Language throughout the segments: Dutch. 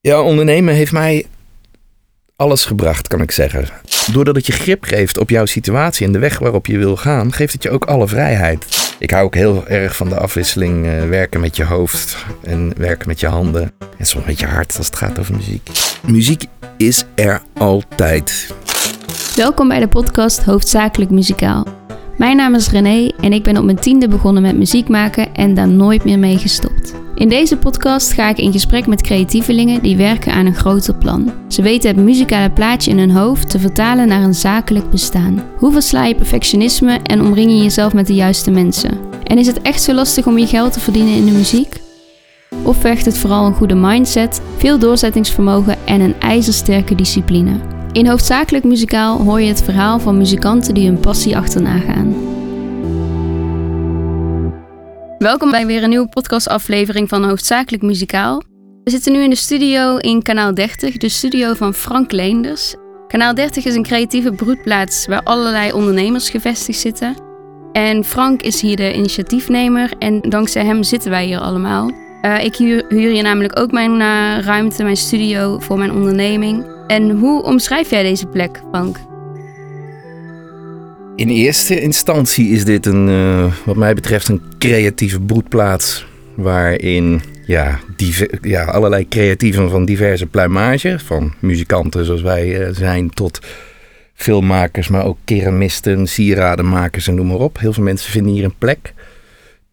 Ja, ondernemen heeft mij alles gebracht, kan ik zeggen. Doordat het je grip geeft op jouw situatie en de weg waarop je wil gaan, geeft het je ook alle vrijheid. Ik hou ook heel erg van de afwisseling eh, werken met je hoofd en werken met je handen. En soms met je hart als het gaat over muziek. Muziek is er altijd. Welkom bij de podcast Hoofdzakelijk Muzikaal. Mijn naam is René en ik ben op mijn tiende begonnen met muziek maken en daar nooit meer mee gestopt. In deze podcast ga ik in gesprek met creatievelingen die werken aan een groter plan. Ze weten het muzikale plaatje in hun hoofd te vertalen naar een zakelijk bestaan. Hoe versla je perfectionisme en omring je jezelf met de juiste mensen? En is het echt zo lastig om je geld te verdienen in de muziek? Of vergt het vooral een goede mindset, veel doorzettingsvermogen en een ijzersterke discipline? In Hoofdzakelijk Muzikaal hoor je het verhaal van muzikanten die hun passie achterna gaan. Welkom bij weer een nieuwe podcastaflevering van Hoofdzakelijk Muzikaal. We zitten nu in de studio in Kanaal 30, de studio van Frank Leenders. Kanaal 30 is een creatieve broedplaats waar allerlei ondernemers gevestigd zitten. En Frank is hier de initiatiefnemer en dankzij hem zitten wij hier allemaal. Uh, ik huur, hier namelijk ook mijn uh, ruimte, mijn studio voor mijn onderneming. En hoe omschrijf jij deze plek, Frank? In eerste instantie is dit een, uh, wat mij betreft, een creatieve broedplaats. Waarin ja, ja, allerlei creatieven van diverse pluimage, van muzikanten zoals wij uh, zijn, tot filmmakers, maar ook keramisten, sieradenmakers en noem maar op. Heel veel mensen vinden hier een plek.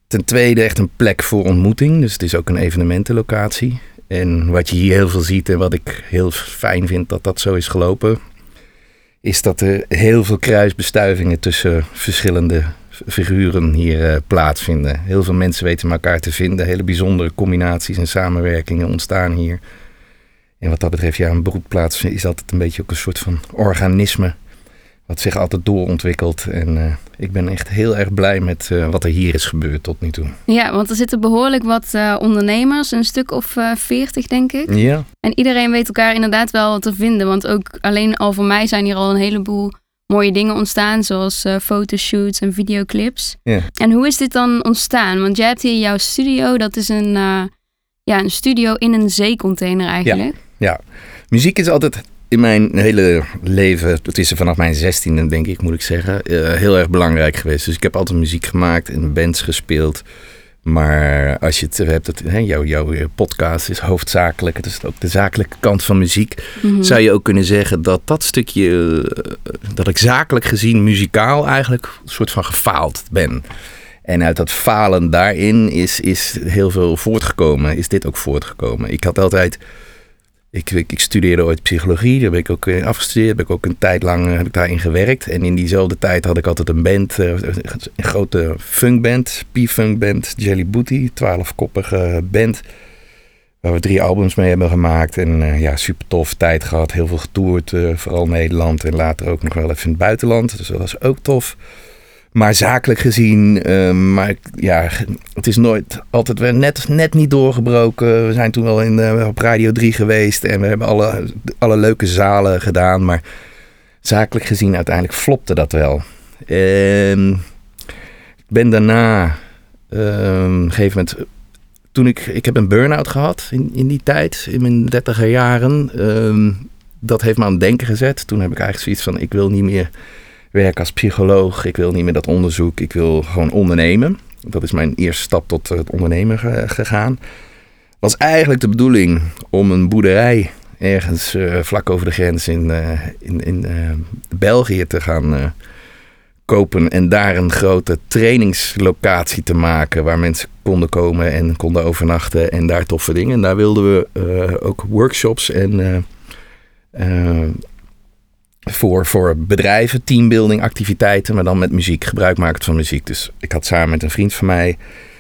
Ten tweede echt een plek voor ontmoeting, dus het is ook een evenementenlocatie. En wat je hier heel veel ziet en wat ik heel fijn vind dat dat zo is gelopen, is dat er heel veel kruisbestuivingen tussen verschillende figuren hier uh, plaatsvinden. Heel veel mensen weten elkaar te vinden. Hele bijzondere combinaties en samenwerkingen ontstaan hier. En wat dat betreft, ja, een beroepplaats is altijd een beetje ook een soort van organisme wat zich altijd doorontwikkelt. En uh, ik ben echt heel erg blij met uh, wat er hier is gebeurd tot nu toe. Ja, want er zitten behoorlijk wat uh, ondernemers, een stuk of veertig denk ik. Ja. En iedereen weet elkaar inderdaad wel te vinden. Want ook alleen al voor mij zijn hier al een heleboel mooie dingen ontstaan, zoals fotoshoots en videoclips. Ja. En hoe is dit dan ontstaan? Want jij hebt hier jouw studio, dat is een, ja, een studio in een zeecontainer eigenlijk. Ja, ja. muziek is altijd in mijn hele leven, het is er vanaf mijn zestiende denk ik, moet ik zeggen, uh, heel erg belangrijk geweest. Dus ik heb altijd muziek gemaakt en bands gespeeld. Maar als je het hebt, het, hè, jouw, jouw podcast is hoofdzakelijk, het is ook de zakelijke kant van muziek. Mm -hmm. Zou je ook kunnen zeggen dat dat stukje, uh, dat ik zakelijk gezien muzikaal eigenlijk een soort van gefaald ben. En uit dat falen daarin is, is heel veel voortgekomen, is dit ook voortgekomen. Ik had altijd ik, ik, studeerde ooit psychologie, daar ben ik ook afgestudeerd. Heb ik ook een tijd lang eh, heb ik daarin gewerkt. En in diezelfde tijd had ik altijd een band, eh, een grote funkband, P-Funk band, Jelly Booty, twaalfkoppige band. Waar we drie albums mee hebben gemaakt. En uh, ja, super tof tijd gehad. Heel veel getoerd, vooral Nederland en later ook nog wel even in het buitenland. Dus dat was ook tof. Maar zakelijk gezien, uh, maar ja, het is nooit altijd weer net, net niet doorgebroken. We zijn toen wel in, uh, op Radio 3 geweest en we hebben alle, alle leuke zalen gedaan. Maar zakelijk gezien, uiteindelijk flopte dat wel. Ik ben daarna, um, een gegeven moment, toen ik, ik heb een burn-out gehad in, in die tijd, in mijn dertiger jaren. Um, dat heeft me aan het denken gezet. Toen heb ik eigenlijk zoiets van, ik wil niet meer werk als psycholoog. Ik wil niet meer dat onderzoek. Ik wil gewoon ondernemen. Dat is mijn eerste stap tot het ondernemen gegaan. Was eigenlijk de bedoeling om een boerderij ergens uh, vlak over de grens in, uh, in, in uh, België te gaan kopen. En daar een grote trainingslocatie te maken. Waar mensen konden komen en konden overnachten. En daar toffe dingen. En daar wilden we ook workshops en voor, voor bedrijven, teambuilding activiteiten, maar dan met muziek, gebruik maken van muziek. Dus ik had samen met een vriend van mij,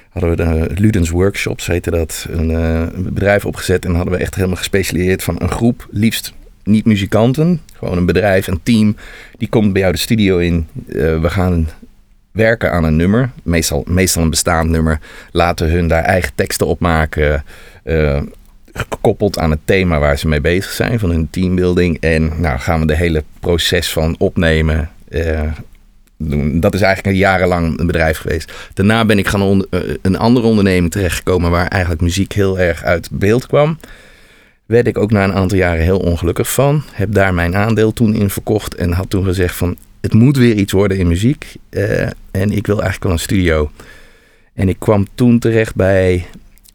hadden we de Ludens Workshops, heette dat, een, een bedrijf opgezet. En hadden we echt helemaal gespecialiseerd van een groep, liefst niet muzikanten, gewoon een bedrijf, een team. Die komt bij jou de studio in. Uh, we gaan werken aan een nummer, meestal, meestal een bestaand nummer. Laten hun daar eigen teksten op maken. Uh, gekoppeld aan het thema waar ze mee bezig zijn, van hun teambuilding. En nou gaan we de hele proces van opnemen uh, doen. Dat is eigenlijk jarenlang een bedrijf geweest. Daarna ben ik gaan uh, een andere onderneming terechtgekomen waar eigenlijk muziek heel erg uit beeld kwam. werd ik ook na een aantal jaren heel ongelukkig van. Heb daar mijn aandeel toen in verkocht en had toen gezegd van het moet weer iets worden in muziek. Uh, en ik wil eigenlijk wel een studio. En ik kwam toen terecht bij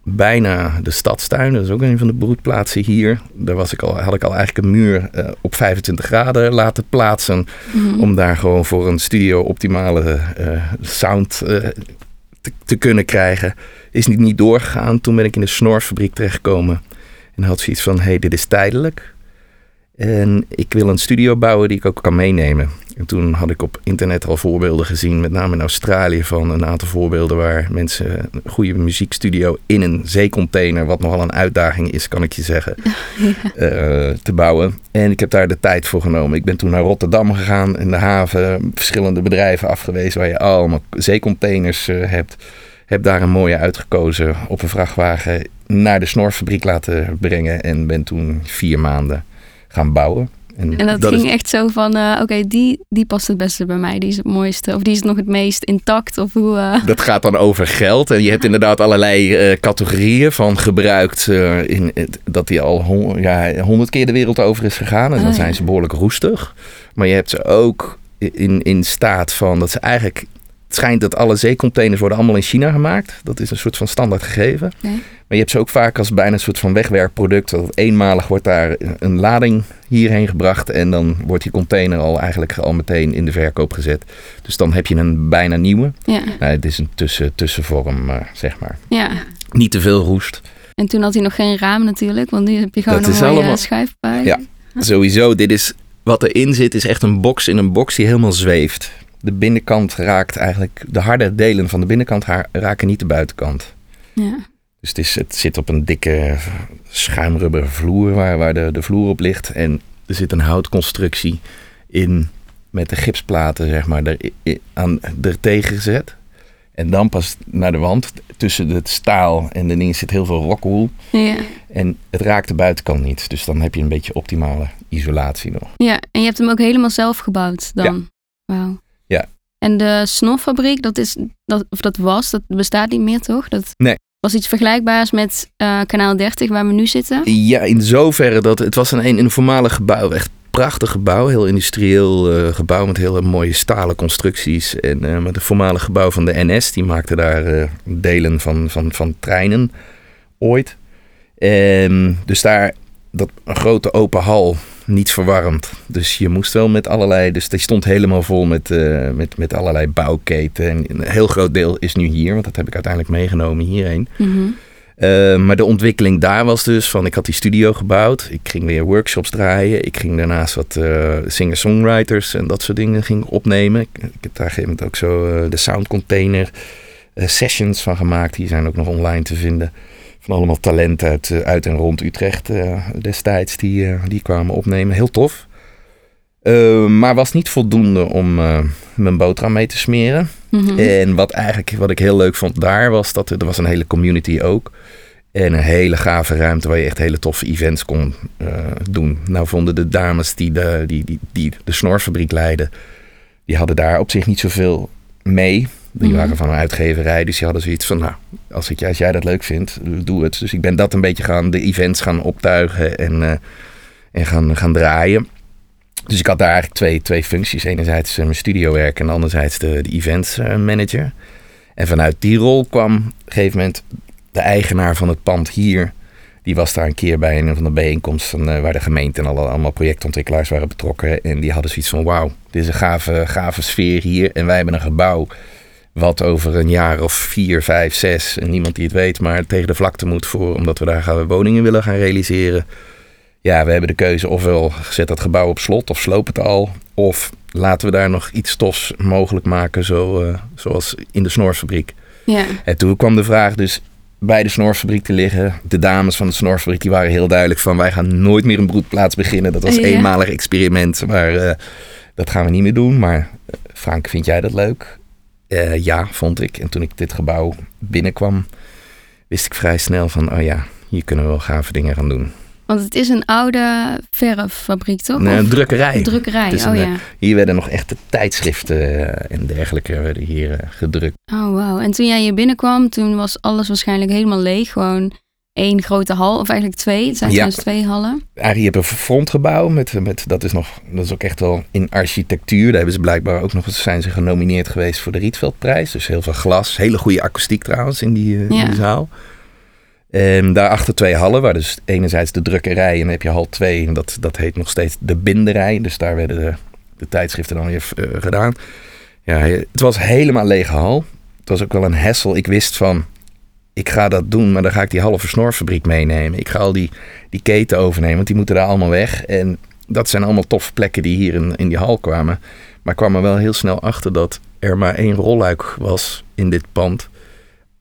bijna de stadstuin. Dat is ook een van de broedplaatsen hier. Daar was ik al, had ik al eigenlijk een muur uh, op 25 graden laten plaatsen. Mhm. Om daar gewoon voor een studio optimale uh, sound te, te, kunnen krijgen. Is niet, niet doorgegaan. Toen ben ik in de snorfabriek terechtgekomen. En had zoiets van, hé, hey, dit is tijdelijk. En ik wil een studio bouwen die ik ook kan meenemen. En toen had ik op internet al voorbeelden gezien, met name in Australië, van een aantal voorbeelden waar mensen een goede muziekstudio in een zeecontainer, wat nogal een uitdaging is, kan ik je zeggen, ja. uh, te bouwen. En ik heb daar de tijd voor genomen. Ik ben toen naar Rotterdam gegaan, in de haven, verschillende bedrijven afgewezen waar je allemaal zeecontainers uh, hebt. Heb daar een mooie uitgekozen op een vrachtwagen naar de snorfabriek laten brengen en ben toen vier maanden gaan bouwen. En, en dat, dat, ging is... echt zo van, uh, oké, die, die past het beste bij mij. Die is het mooiste. Of die is nog het meest intact. Of hoe, uh... Dat gaat dan over geld. En je hebt inderdaad allerlei uh, categorieën van gebruikt. in, dat die al ja, honderd keer de wereld over is gegaan. En dan Ah, zijn ze behoorlijk roestig. Maar je hebt ze ook in, in staat van dat ze eigenlijk... Het schijnt dat alle zeecontainers worden allemaal in China gemaakt. Dat is een soort van standaard gegeven. Nee. Maar je hebt ze ook vaak als bijna een soort van wegwerkproduct. Dat eenmalig wordt daar een lading hierheen gebracht. En dan wordt die container al eigenlijk al meteen in de verkoop gezet. Dus dan heb je een bijna nieuwe. Ja. Nou, het is een tussen, tussenvorm, uh, zeg maar. ja. Niet te veel roest. En toen had hij nog geen raam natuurlijk. Want nu heb je gewoon Dat een mooie allemaal-. Ja. Sowieso, dit is wat erin zit, is echt een box in een box die helemaal zweeft. De binnenkant raakt eigenlijk, de harde delen van de binnenkant raken niet de buitenkant. Ja. Dus het, is, het zit op een dikke schuimrubber vloer waar, waar de, de vloer op ligt. En er zit een houtconstructie in met de gipsplaten zeg maar, er, aan, er tegen gezet. En dan pas naar de wand. Tussen het staal en de zit heel veel rockwool. Ja. En het raakt de buitenkant niet. Dus dan heb je een beetje optimale isolatie nog. ja, en je hebt hem ook helemaal zelf gebouwd dan? Wauw. Ja. En de snoffabriek, dat, is, dat, of dat was, dat bestaat niet meer toch? Dat Nee. was iets vergelijkbaars met eh, kanaal 30 waar we nu zitten? Ja, in zoverre dat het was een, een, een voormalig gebouw. Echt prachtig gebouw. Heel industrieel eh, gebouw met hele mooie stalen constructies. En eh, met het voormalig gebouw van de NS. Die maakte daar delen van, van, van treinen ooit. En dus daar dat, een grote open hal, niet verwarmd. Dus je moest wel met allerlei... Dus die stond helemaal vol met, eh, met, met allerlei bouwketen. En een heel groot deel is nu hier. Want dat heb ik uiteindelijk meegenomen hierheen. Mhm. Uh, maar de ontwikkeling daar was dus van, ik had die studio gebouwd. Ik ging weer workshops draaien. Ik ging daarnaast wat uh, singer-songwriters en dat soort dingen ging opnemen. Ik, ik heb daar gegeven moment ook zo de soundcontainer sessions van gemaakt. Die zijn ook nog online te vinden. Van allemaal talenten uit, uit en rond Utrecht destijds die, die kwamen opnemen. Heel tof. Uh, maar was niet voldoende om uh, mijn boterham mee te smeren. Mhm. Mm -hmm. En wat eigenlijk wat ik heel leuk vond daar was dat er, was een hele community ook. En een hele gave ruimte waar je echt hele toffe events kon uh, doen. Nou vonden de dames die de, die, die, die de snorfabriek leidden, die hadden daar op zich niet zoveel mee. Die Mhm. waren van een uitgeverij, dus die hadden zoiets van, nou, als, ik, als jij dat leuk vindt, doe het. Dus ik ben dat een beetje gaan, de events gaan optuigen en, uh, en gaan, gaan draaien. Dus ik had daar eigenlijk twee, twee functies. Enerzijds mijn studiowerk en anderzijds de, de events uh, manager. En vanuit die rol kwam op een gegeven moment de eigenaar van het pand hier. Die was daar een keer bij een van de bijeenkomsten uh, waar de gemeente en alle, allemaal projectontwikkelaars waren betrokken. En die hadden zoiets van wauw, dit is een gave, gave sfeer hier. En wij hebben een gebouw wat over een jaar of vier, vijf, zes, en niemand die het weet, maar tegen de vlakte moet voor, omdat we daar gaan woningen willen gaan realiseren. Ja, we hebben de keuze ofwel zet dat gebouw op slot of sloop het al. Of laten we daar nog iets tofs mogelijk maken, zo, uh, zoals in de snorfabriek. Ja. En toen kwam de vraag dus bij de snorfabriek te liggen. De dames van de snorfabriek die waren heel duidelijk van... wij gaan nooit meer een broedplaats beginnen. Dat was een Ja. eenmalig experiment, maar uh, dat gaan we niet meer doen. Maar uh, Frank, vind jij dat leuk? Uh, ja, vond ik. En toen ik dit gebouw binnenkwam, wist ik vrij snel van... oh ja, hier kunnen we wel gave dingen gaan doen. Want het is een oude verffabriek, toch? Nee, een drukkerij. Een drukkerij, oh een, ja. Hier werden nog echte tijdschriften eh, en dergelijke werden hier eh, gedrukt. Oh, wauw. En toen jij hier binnenkwam, toen was alles waarschijnlijk helemaal leeg. Gewoon één grote hal, of eigenlijk twee. Het zijn Ja. trouwens twee hallen. Eigenlijk, je hebt een frontgebouw met, met dat is nog, dat is ook echt wel in architectuur. Daar hebben ze blijkbaar ook nog eens zijn ze genomineerd geweest voor de Rietveldprijs. Dus heel veel glas, hele goede akoestiek trouwens in die, eh, Ja. in die zaal. En daarachter twee hallen, waar dus enerzijds de drukkerij en dan heb je hal 2 en dat, dat heet nog steeds de binderij. Dus daar werden de, de tijdschriften dan weer eh, gedaan. Ja, het was helemaal lege hal. Het was ook wel een hessel. Ik wist van, ik ga dat doen, maar dan ga ik die halve snorfabriek meenemen. Ik ga al die, die keten overnemen, want die moeten daar allemaal weg. En dat zijn allemaal toffe plekken die hier in, in die hal kwamen. Maar ik kwam er wel heel snel achter dat er maar één rolluik was in dit pand,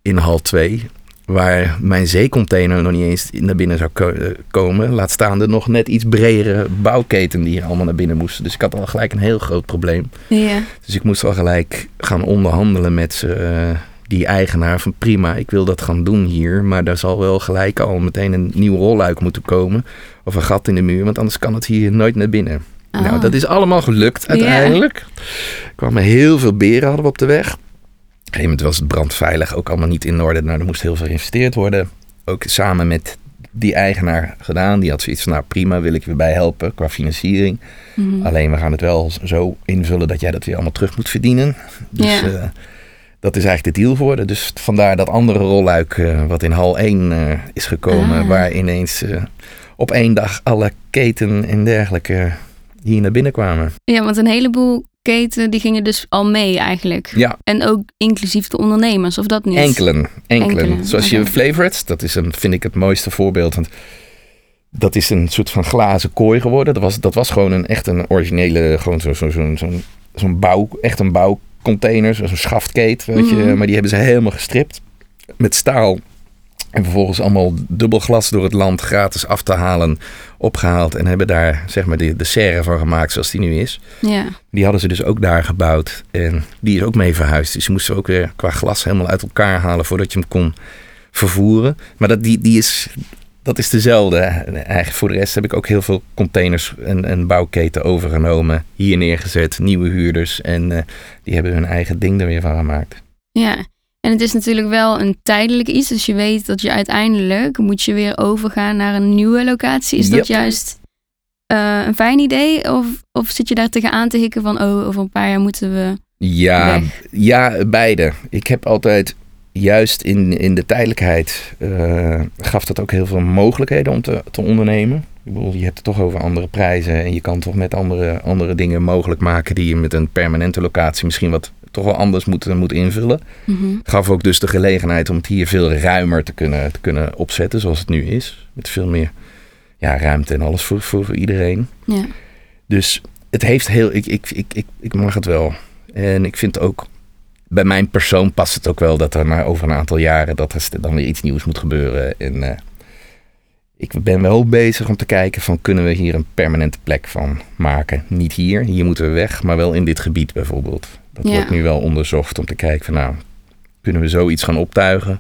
in hal 2. Waar mijn zeecontainer nog niet eens naar binnen zou eh, komen. Laat staan de nog net iets bredere bouwketen die hier allemaal naar binnen moesten. Dus ik had al gelijk een heel groot probleem. Ja. Dus ik moest al gelijk gaan onderhandelen met ze, eh, die eigenaar van prima, ik wil dat gaan doen hier. Maar daar zal wel gelijk al meteen een nieuw rolluik moeten komen. Of een gat in de muur, want anders kan het hier nooit naar binnen. Nou, Oh. dat is allemaal gelukt uiteindelijk. Er kwamen heel veel beren hadden we op de weg. Op een gegeven moment was het brandveilig ook allemaal niet in orde. Nou, er moest heel veel geïnvesteerd worden. Ook samen met die eigenaar gedaan. Die had zoiets van, nou prima, wil ik je bij helpen qua financiering. Mhm. Alleen we gaan het wel zo invullen dat jij dat weer allemaal terug moet verdienen. Dus Ja. eh, dat is eigenlijk de deal geworden. Dus vandaar dat andere rolluik eh, wat in hal 1 eh, is gekomen. Ah. Waar ineens eh, op één dag alle keten en dergelijke hier naar binnen kwamen. Ja, want een heleboel keten die gingen dus al mee eigenlijk. Ja, En ook inclusief de ondernemers, of dat niet? enkelen. Enkelen. Enkele, Zoals je Favorites, dat is een, vind ik het mooiste voorbeeld. Want dat is een soort van glazen kooi geworden. Dat was, dat was gewoon een echt een originele, gewoon zo'n zo, zo, bouw, echt een bouwcontainer, zo'n schaftkeet, weet je. Mhm. Maar die hebben ze helemaal gestript met staal. En vervolgens allemaal dubbel glas door het land gratis af te halen, opgehaald. En hebben daar zeg maar de, de serre van gemaakt zoals die nu is. Ja. Die hadden ze dus ook daar gebouwd. En die is ook mee verhuisd. Dus ze ook weer qua glas helemaal uit elkaar halen voordat je hem kon vervoeren. Maar dat, die, die is, dat is dezelfde. Eigenlijk voor de rest heb ik ook heel veel containers en, en bouwketen overgenomen. Hier neergezet, nieuwe huurders. En eh, die hebben hun eigen ding er weer van gemaakt. Ja. En het is natuurlijk wel een tijdelijk iets. Dus je weet dat je uiteindelijk moet je weer overgaan naar een nieuwe locatie. Is dat juist eh, een fijn idee? Of, of zit je daar tegenaan te hikken van, oh, over een paar jaar moeten we... Ja, Weg. ja, beide. Ik heb altijd, juist in, in de tijdelijkheid, eh, gaf dat ook heel veel mogelijkheden om te, te ondernemen. Ik bedoel, je hebt het toch over andere prijzen en je kan toch met andere, andere dingen mogelijk maken die je met een permanente locatie misschien wat toch wel anders moet, moet invullen. Mhm. Gaf ook dus de gelegenheid om het hier veel ruimer te kunnen, te kunnen opzetten zoals het nu is. Met veel meer ja, ruimte en alles voor, voor, voor iedereen. Ja. Dus het heeft heel. Ik, ik, ik, ik, ik mag het wel. En ik vind ook. Bij mijn persoon past het ook wel dat er maar over een aantal jaren. dat er dan weer iets nieuws moet gebeuren. En eh, ik ben wel bezig om te kijken: van kunnen we hier een permanente plek van maken? Niet hier, hier moeten we weg, maar wel in dit gebied bijvoorbeeld. Dat Ja. wordt nu wel onderzocht om te kijken: van nou, kunnen we zoiets gaan optuigen?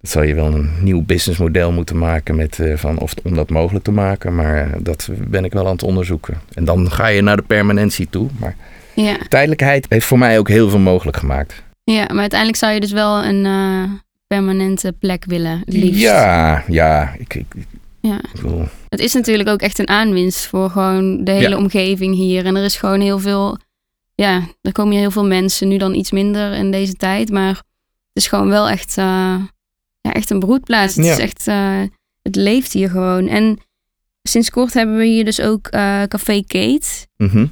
Dat zal je wel een nieuw businessmodel moeten maken met, eh, van of, om dat mogelijk te maken. Maar eh, dat ben ik wel aan het onderzoeken. En dan ga je naar de permanentie toe. Maar Ja. tijdelijkheid heeft voor mij ook heel veel mogelijk gemaakt. ja, maar uiteindelijk zou je dus wel een eh, permanente plek willen, liefst. Ja, ja. Ik, ik, ja. Het is natuurlijk ook echt een aanwinst voor gewoon de hele Ja. omgeving hier. En er is gewoon heel veel, ja, er komen hier heel veel mensen, nu dan iets minder in deze tijd. Maar het is gewoon wel echt, eh, ja, echt een broedplaats. Het Ja. is echt, eh, het leeft hier gewoon. En sinds kort hebben we hier dus ook Café Kate. mhm.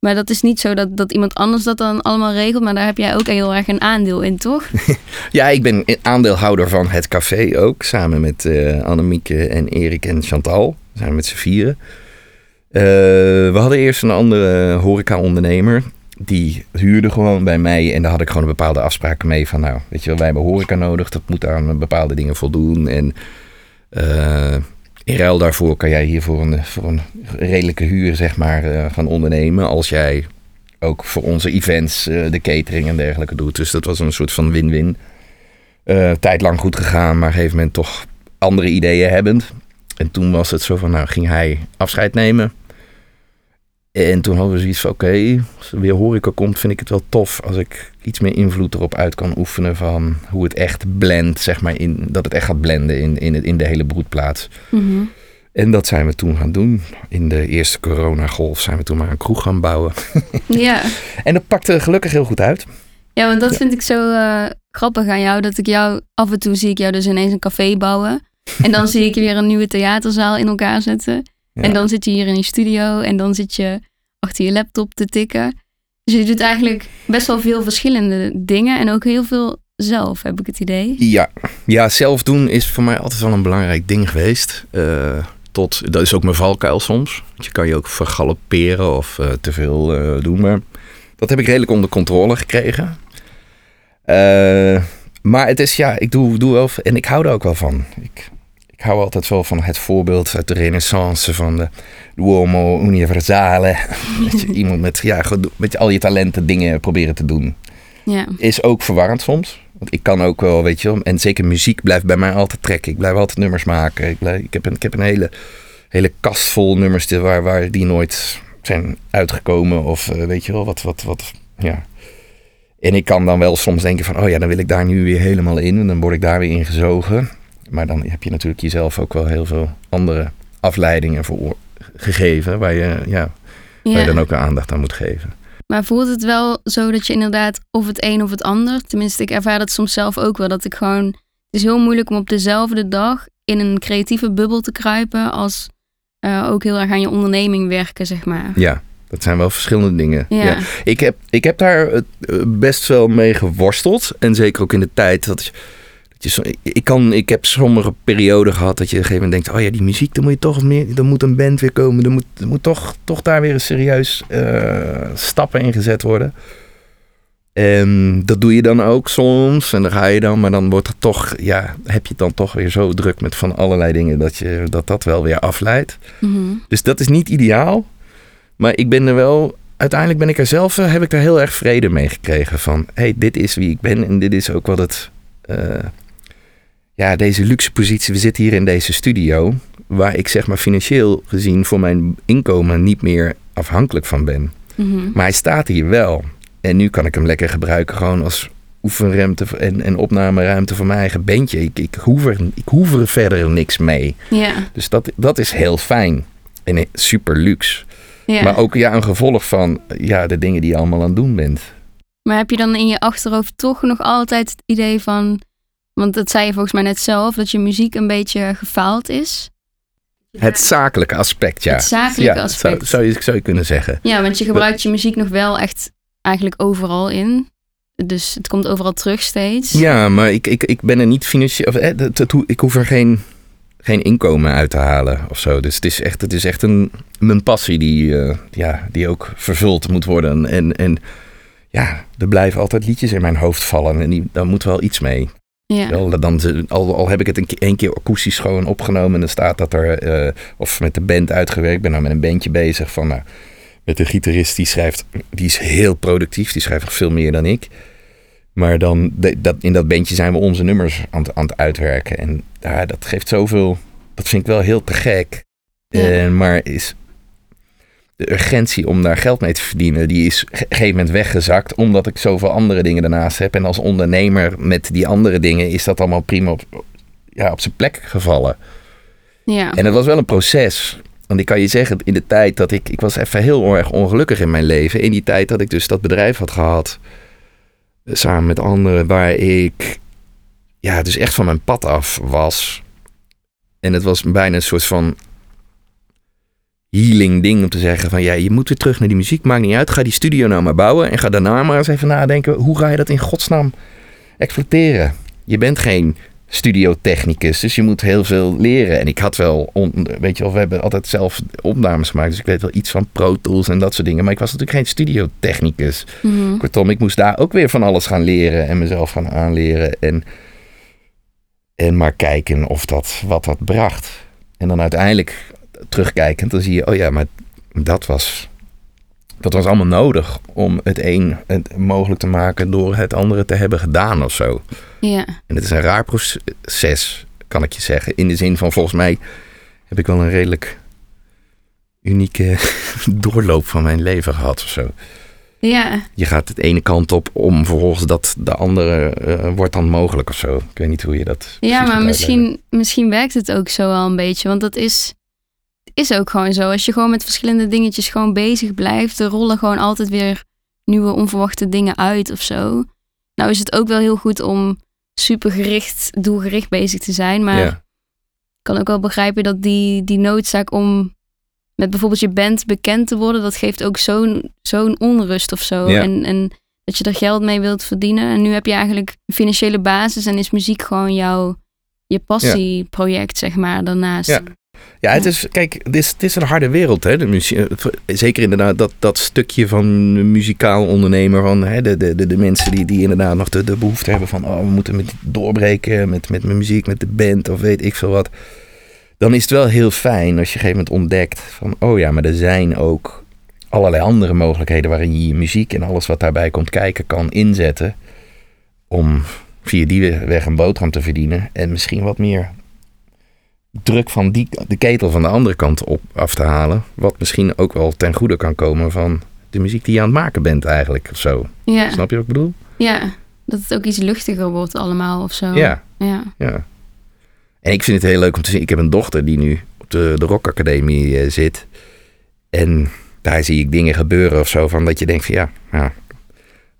Maar dat is niet zo dat, dat iemand anders dat dan allemaal regelt. Maar daar heb jij ook heel erg een aandeel in, toch? Ja, ik ben aandeelhouder van het café ook. Samen met eh Annemieke en Erik en Chantal. We zijn met z'n vieren. Eh, we hadden eerst een andere horeca-ondernemer. Die huurde gewoon bij mij. En daar had ik gewoon een bepaalde afspraken mee. Van nou, weet je wel, wij hebben horeca nodig. Dat moet aan bepaalde dingen voldoen. En eh, in ruil daarvoor kan jij hier voor een, voor een redelijke huur zeg maar eh, gaan ondernemen. Als jij ook voor onze events eh, de catering en dergelijke doet. Dus dat was een soort van win-win. Eh tijd lang goed gegaan, maar op een gegeven moment toch andere ideeën hebbend. En toen was het zo van, nou ging hij afscheid nemen. En toen hadden we zoiets van, oké, als er weer horeca komt, vind ik het wel tof als ik iets meer invloed erop uit kan oefenen van hoe het echt blendt, zeg maar, in, dat het echt gaat blenden in, in, in de hele broedplaats. Mhm. En dat zijn we toen gaan doen. In de eerste coronagolf zijn we toen maar een kroeg gaan bouwen. Ja. En dat pakte gelukkig heel goed uit. ja, want dat Ja. vind ik zo eh, grappig aan jou. Dat ik jou, af en toe zie ik jou dus ineens een café bouwen. En dan zie ik je weer een nieuwe theaterzaal in elkaar zetten. Ja. En dan zit je hier in je studio en dan zit je achter je laptop te tikken. Dus je doet eigenlijk best wel veel verschillende dingen en ook heel veel zelf, heb ik het idee. Ja. ja, zelf doen is voor mij altijd wel een belangrijk ding geweest. Eh, tot, dat is ook mijn valkuil soms. Want je kan je ook vergalopperen of eh, te veel eh, doen. Maar dat heb ik redelijk onder controle gekregen. Maar het is, ja, ik doe, doe wel... En ik hou er ook wel van. Ik, ik hou altijd wel van het voorbeeld uit de renaissance van de Uomo Universale. dat je iemand met, ja, met al je talenten dingen proberen te doen Ja, is ook verwarrend soms. Want ik kan ook wel, weet je wel, en zeker muziek blijft bij mij altijd trekken. Ik blijf altijd nummers maken. Ik, blijf, ik, heb, een, ik heb een hele, hele kast vol nummers die, waar, waar die nooit zijn uitgekomen. Of eh, weet je wel, wat, wat, wat, ja. En ik kan dan wel soms denken van, oh ja, dan wil ik daar nu weer helemaal in. En dan word ik daar weer ingezogen. Maar dan heb je natuurlijk jezelf ook wel heel veel andere afleidingen voor gegeven. Waar je, ja, waar je dan ook aandacht aan moet geven. Maar voelt het wel zo dat je inderdaad of het een of het ander... Tenminste, ik ervaar dat soms zelf ook wel. Dat ik gewoon... Het is heel moeilijk om op dezelfde dag in een creatieve bubbel te kruipen... als eh, ook heel erg aan je onderneming werken, zeg maar. Ja, dat zijn wel verschillende dingen. Ja, ja. Ik heb, ik heb daar eh, best wel mee geworsteld. En zeker ook in de tijd dat ik, kan, ik heb sommige perioden gehad dat je op een gegeven moment denkt: oh ja, die muziek, dan moet je toch meer. Dan moet een band weer komen. Er moet, er moet toch, toch daar weer een serieus eh, stappen in gezet worden. En dat doe je dan ook soms. En dan ga je dan, maar dan wordt het toch, ja, heb je het dan toch weer zo druk met van allerlei dingen dat je, dat, dat wel weer afleidt. Mhm. Dus dat is niet ideaal. Maar ik ben er wel. Uiteindelijk ben ik er zelf. eh, heb ik er heel erg vrede mee gekregen. Van hey, dit is wie ik ben. En dit is ook wat het. eh, ja, deze luxe positie. We zitten hier in deze studio. Waar ik zeg maar financieel gezien voor mijn inkomen niet meer afhankelijk van ben. Mhm. Maar hij staat hier wel. En nu kan ik hem lekker gebruiken gewoon als oefenruimte en, en opnameruimte voor mijn eigen bandje. Ik, ik, hoef er, ik hoef er verder niks mee. Dus dat, dat is heel fijn. En super luxe. Maar ook ja, een gevolg van ja, de dingen die je allemaal aan het doen bent. Maar heb je dan in je achterhoofd toch nog altijd het idee van... Want dat zei je volgens mij net zelf, dat je muziek een beetje gefaald is. Het zakelijke aspect, ja. Het zakelijke ja, aspect. Zou, zou, je, zou je kunnen zeggen. Ja, want je gebruikt je muziek nog wel echt eigenlijk overal in. Dus het komt overal terug steeds. Ja, maar ik, ik, ik ben er niet financieel... Of, eh, dat, ik hoef er geen, geen inkomen uit te halen of zo. Dus het is echt, het is echt een, mijn passie die, eh, ja, die ook vervuld moet worden. En, en ja, er blijven altijd liedjes in mijn hoofd vallen. En die, daar moet wel iets mee. Ja. Wel, dan, al, al heb ik het een keer, één keer akoestisch gewoon opgenomen en dan staat dat er, eh, of met de band uitgewerkt, ik ben nou met een bandje bezig van, nou, met de gitarist die schrijft, die is heel productief, die schrijft veel meer dan ik. Maar dan, dat, in dat bandje zijn we onze nummers aan, het- aan het uitwerken en ja, dat geeft zoveel, dat vind ik wel heel te gek. Ja. Maar is de urgentie om daar geld mee te verdienen, die is op een gegeven moment weggezakt. Omdat ik zoveel andere dingen daarnaast heb. En als ondernemer met die andere dingen is dat allemaal prima op, ja, op zijn plek gevallen. ja. En het was wel een proces. Want ik kan je zeggen, in de tijd dat ik... Ik was even heel erg ongelukkig in mijn leven. In die tijd dat ik dus dat bedrijf had gehad. eh, Samen met anderen. Waar ik ja, dus echt van mijn pad af was. En het was bijna een soort van healing ding om te zeggen van ja, je moet weer terug naar die muziek, maakt niet uit. Ga die studio nou maar bouwen en ga daarna maar eens even nadenken, hoe ga je dat in godsnaam exploiteren? Je bent geen studiotechnicus, dus je moet heel veel leren. En ik had wel, on- weet je wel, we hebben altijd zelf opnames gemaakt, dus ik weet wel iets van Pro Tools en dat soort dingen. Maar ik was natuurlijk geen studiotechnicus. Mhm. Kortom, ik moest daar ook weer van alles gaan leren en mezelf gaan aanleren. En, en maar kijken of dat, wat dat bracht. En dan uiteindelijk terugkijkend, dan zie je, oh ja, maar dat was, dat was allemaal nodig om het een mogelijk te maken door het andere te hebben gedaan of zo. ja. En het is een raar proces, kan ik je zeggen. In de zin van, volgens mij heb ik wel een redelijk unieke doorloop van mijn leven gehad of zo. Ja, Je gaat het ene kant op om vervolgens dat de andere eh, wordt dan mogelijk of zo. Ik weet niet hoe je dat. ja maar misschien, misschien werkt het ook zo wel een beetje. Want dat is, is ook gewoon zo. Als je gewoon met verschillende dingetjes gewoon bezig blijft, er rollen gewoon altijd weer nieuwe onverwachte dingen uit of zo. Nou is het ook wel heel goed om super gericht, doelgericht bezig te zijn. Maar ik kan ook wel begrijpen dat die, die noodzaak om met bijvoorbeeld je band bekend te worden, dat geeft ook zo'n zo'n onrust of zo. En, en dat je er geld mee wilt verdienen. En nu heb je eigenlijk een financiële basis en is muziek gewoon jouw je passieproject, zeg maar, daarnaast. Ja. het is, kijk, het is, is een harde wereld, hè? De muzie- zeker inderdaad dat, dat stukje van muzikaal ondernemer, van hè, de, de, de, de mensen die, die inderdaad nog de, de behoefte hebben van, oh, we moeten met doorbreken met, met mijn muziek, met de band of weet ik veel wat. Dan is het wel heel fijn als je op een gegeven moment ontdekt van, oh ja, maar er zijn ook allerlei andere mogelijkheden waarin je je muziek en alles wat daarbij komt kijken kan inzetten om via die weg een boterham te verdienen en misschien wat meer druk van die, de ketel van de andere kant op af te halen. Wat misschien ook wel ten goede kan komen van de muziek die je aan het maken bent eigenlijk. Of zo. Ja, Snap je wat ik bedoel? ja, dat het ook iets luchtiger wordt allemaal of zo. Ja, Ja, ja. En ik vind het heel leuk om te zien. Ik heb een dochter die nu op de, de Rock Academie eh, zit. En daar zie ik dingen gebeuren of zo van dat je denkt van ja, ja,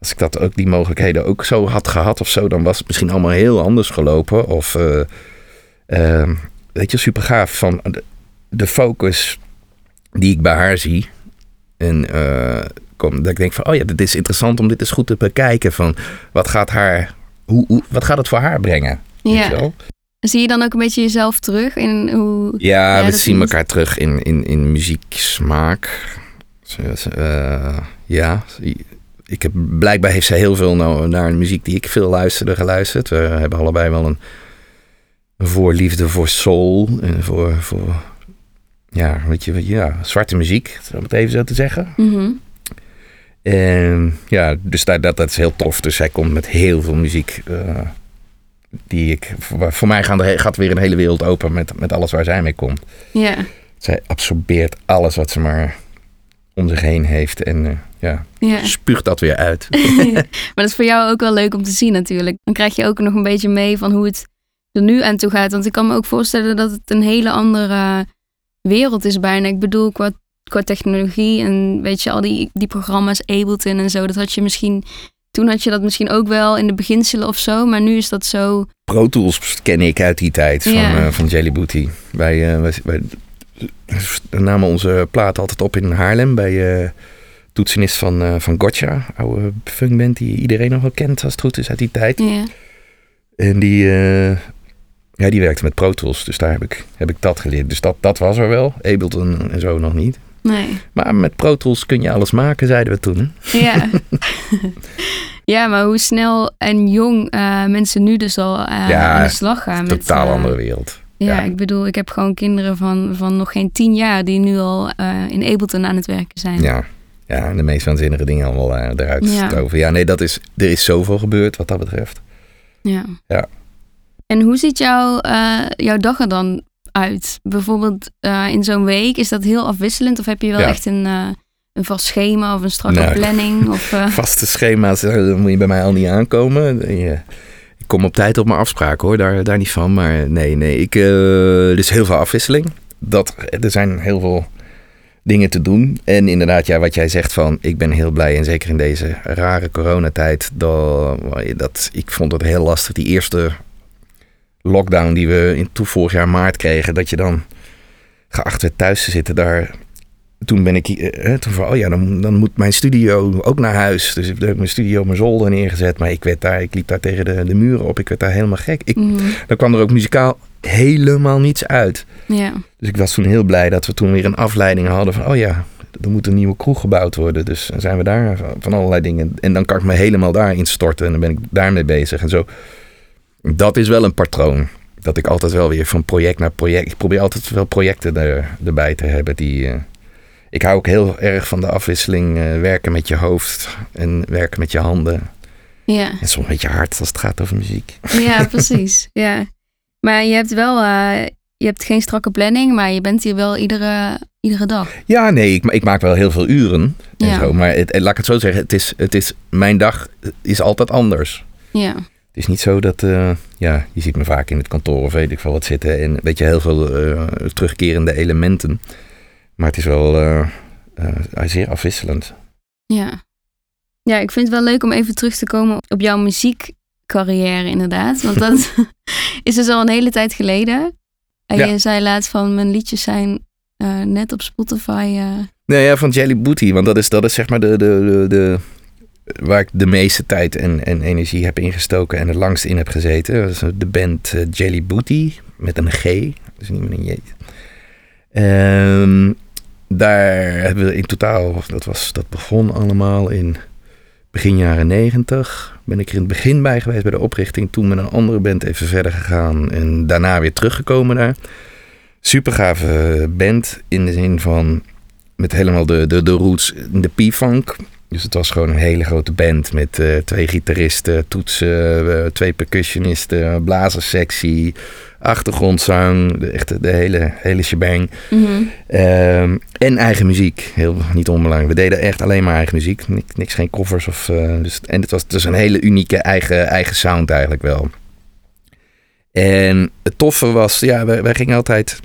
als ik dat ook die mogelijkheden ook zo had gehad of zo, dan was het misschien allemaal heel anders gelopen. Of eh, eh, weet je, super gaaf van de, de focus die ik bij haar zie. En eh, kom, dat ik denk van, oh ja, dit is interessant om dit eens goed te bekijken. Van wat gaat haar, hoe, hoe, wat gaat het voor haar brengen? Ja. Zie je dan ook een beetje jezelf terug in hoe... Ja, Ja, we zien elkaar terug in, in, in muzieksmaak. Ze- ze, eh, ja, ik heb, blijkbaar heeft zij heel veel nou, naar muziek die ik veel luisterde geluisterd. We hebben allebei wel een voorliefde voor soul en voor, voor ja, weet je, ja, zwarte muziek, om het even zo te zeggen. Mhm. En ja, dus dat, dat, dat is heel tof. Dus zij komt met heel veel muziek. eh, die ik. Voor, voor mij gaan de, gaat weer een hele wereld open met, met alles waar zij mee komt. Ja, Zij absorbeert alles wat ze maar om zich heen heeft. En eh, ja, ja. spuugt dat weer uit. maar dat is voor jou ook wel leuk om te zien natuurlijk. Dan krijg je ook nog een beetje mee van hoe het er nu aan toe gaat. Want ik kan me ook voorstellen dat het een hele andere wereld is bijna. Ik bedoel, qua, qua technologie en weet je, al die, die programma's, Ableton en zo. Dat had je misschien... Toen had je dat misschien ook wel in de beginselen of zo. Maar nu is dat zo... Pro Tools ken ik uit die tijd van, Ja. eh, van Jelly Booty. Wij, eh, wij, wij namen onze plaat altijd op in Haarlem bij eh toetsenist van, van Gotcha. Oude funkband die iedereen nog wel kent als het goed is uit die tijd. Ja, En die, ja, die werkte met Pro Tools, dus daar heb ik, heb ik dat geleerd. Dus dat, dat was er wel, Ableton en zo nog niet. nee. Maar met Pro Tools kun je alles maken, zeiden we toen. hè? Ja. ja, maar hoe snel en jong eh, mensen nu dus al eh, Ja, aan de slag gaan. Met, Totaal eh, andere wereld. Ja, Ja. ik bedoel, ik heb gewoon kinderen van, van nog geen tien jaar die nu al in Ableton aan het werken zijn. Ja, ja de meest waanzinnige dingen allemaal eruit Ja. Ja, nee, dat is, er is zoveel gebeurd wat dat betreft. Ja. Ja. En hoe ziet jouw, eh, jouw dag er dan uit? Bijvoorbeeld eh, in zo'n week, is dat heel afwisselend? Of heb je wel Ja. echt een, eh, een vast schema of een strakke Nee. planning? Of, Vaste schema's, daar moet je bij mij al niet aankomen. Je- Ik kom op tijd op mijn afspraken hoor, daar, daar niet van. Maar nee, nee, ik, is heel veel afwisseling. Dat, er zijn heel veel dingen te doen. En inderdaad, ja, wat jij zegt van, ik ben heel blij. En zeker in deze rare coronatijd, dat, dat, ik vond het heel lastig. Die eerste lockdown die we in toe vorig jaar maart kregen, dat je dan geacht werd thuis te zitten daar toen ben ik eh, toen van, oh ja, dan, dan moet mijn studio ook naar huis. Dus ik heb mijn studio mijn zolder neergezet. Maar ik werd daar, ik liep daar tegen de, de muren op. Ik werd daar helemaal gek. Ik, mhm, dan kwam er ook muzikaal helemaal niets uit. ja. Dus ik was toen heel blij dat we toen weer een afleiding hadden van, oh ja, er moet een nieuwe kroeg gebouwd worden. Dus dan zijn we daar van- van allerlei dingen. En dan kan ik me helemaal daarin storten en dan ben ik daarmee bezig en zo. Dat is wel een patroon. Dat ik altijd wel weer van project naar project. Ik probeer altijd wel projecten er, erbij te hebben die. eh, ik hou ook heel erg van de afwisseling eh, werken met je hoofd en werken met je handen. ja. En soms met je hart als het gaat over muziek. Ja, precies. ja. Maar je hebt wel, eh, je hebt geen strakke planning, maar je bent hier wel iedere iedere dag. Ja, nee, ik, ik maak wel heel veel uren en Ja. zo. Maar het, laat ik het zo zeggen, het is, het is, mijn dag is altijd anders. Ja, Het is niet zo dat, eh, ja, je ziet me vaak in het kantoor of weet ik veel wat zitten. En weet je, heel veel eh, terugkerende elementen. Maar het is wel eh, zeer afwisselend. ja. Ja, ik vind het wel leuk om even terug te komen op jouw muziekcarrière inderdaad. Want dat is dus al een hele tijd geleden. En Ja. je zei laatst van mijn liedjes zijn net op Spotify. Nee, ja, van Jelly Booty. Want dat is, dat is zeg maar de, de, de, de, waar ik de meeste tijd en, en energie heb ingestoken en het langst in heb gezeten. Is de band eh, Jelly Booty met een G, dus niet met een J. Ehm, daar hebben we in totaal, dat, was, dat begon allemaal in begin jaren negentig. Ben ik er in het begin bij geweest bij de oprichting. Toen met een andere band even verder gegaan en daarna weer teruggekomen daar. Super gave band in de zin van met helemaal de, de, de roots in de P-funk. Dus het was gewoon een hele grote band met eh, twee gitaristen, toetsen, eh, twee percussionisten, blazerssectie, achtergrondzang, de, echt de hele, hele shebang. mhm. Ehm, en eigen muziek, heel niet onbelangrijk. We deden echt alleen maar eigen muziek, niks, niks geen covers. Of, eh, dus, en het was dus een hele unieke eigen, eigen sound eigenlijk wel. En het toffe was, ja, wij, wij gingen altijd,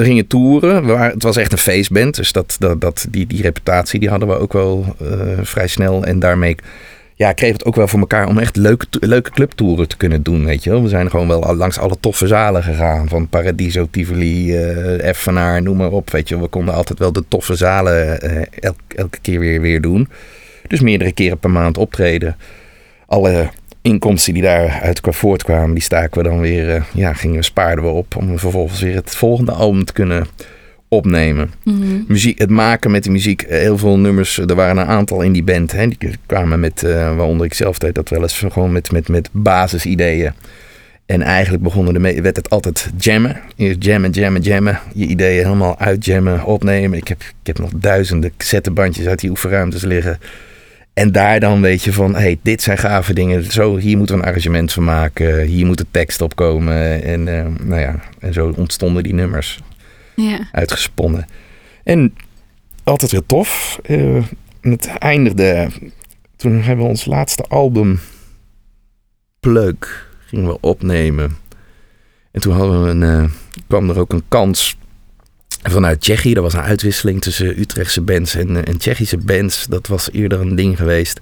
we gingen toeren. We waren, het was echt een feestband, dus dat, dat, die, die reputatie die hadden we ook wel eh, vrij snel. En daarmee ja, kreeg het ook wel voor elkaar om echt leuke, leuke clubtouren te kunnen doen, weet je wel. We zijn gewoon wel langs alle toffe zalen gegaan. Van Paradiso, Tivoli, eh Effenaar, noem maar op, weet je. We konden altijd wel de toffe zalen eh, elk- elke keer weer, weer doen. Dus meerdere keren per maand optreden. Alle inkomsten die daaruit qua voortkwamen, die staken we dan weer, eh, ja, gingen we, spaarden we op om vervolgens weer het volgende album te kunnen opnemen. Mhm. Muziek, het maken met de muziek, eh, heel veel nummers, er waren een aantal in die band, hè, die kwamen met, eh, waaronder ik zelf deed dat wel eens, gewoon met, met, met basisideeën. En eigenlijk begonnen ermee, werd het altijd jammen. Eerst jammen, jammen, jammen. Je ideeën helemaal uitjammen, opnemen. Ik heb, ik heb nog duizenden cassettebandjes uit die oefenruimtes liggen. En daar dan weet je van, hey, dit zijn gave dingen. Zo, hier moeten we een arrangement van maken. Hier moet de tekst op komen. En, eh, nou ja, en zo ontstonden die nummers Ja. uitgesponnen. En altijd weer tof. Eh, het eindigde. Toen hebben we ons laatste album Pleuk gingen we opnemen. En toen hadden we een, eh, kwam er ook een kans vanuit Tsjechië. Er was een uitwisseling tussen Utrechtse bands en, eh, en Tsjechische bands. Dat was eerder een ding geweest.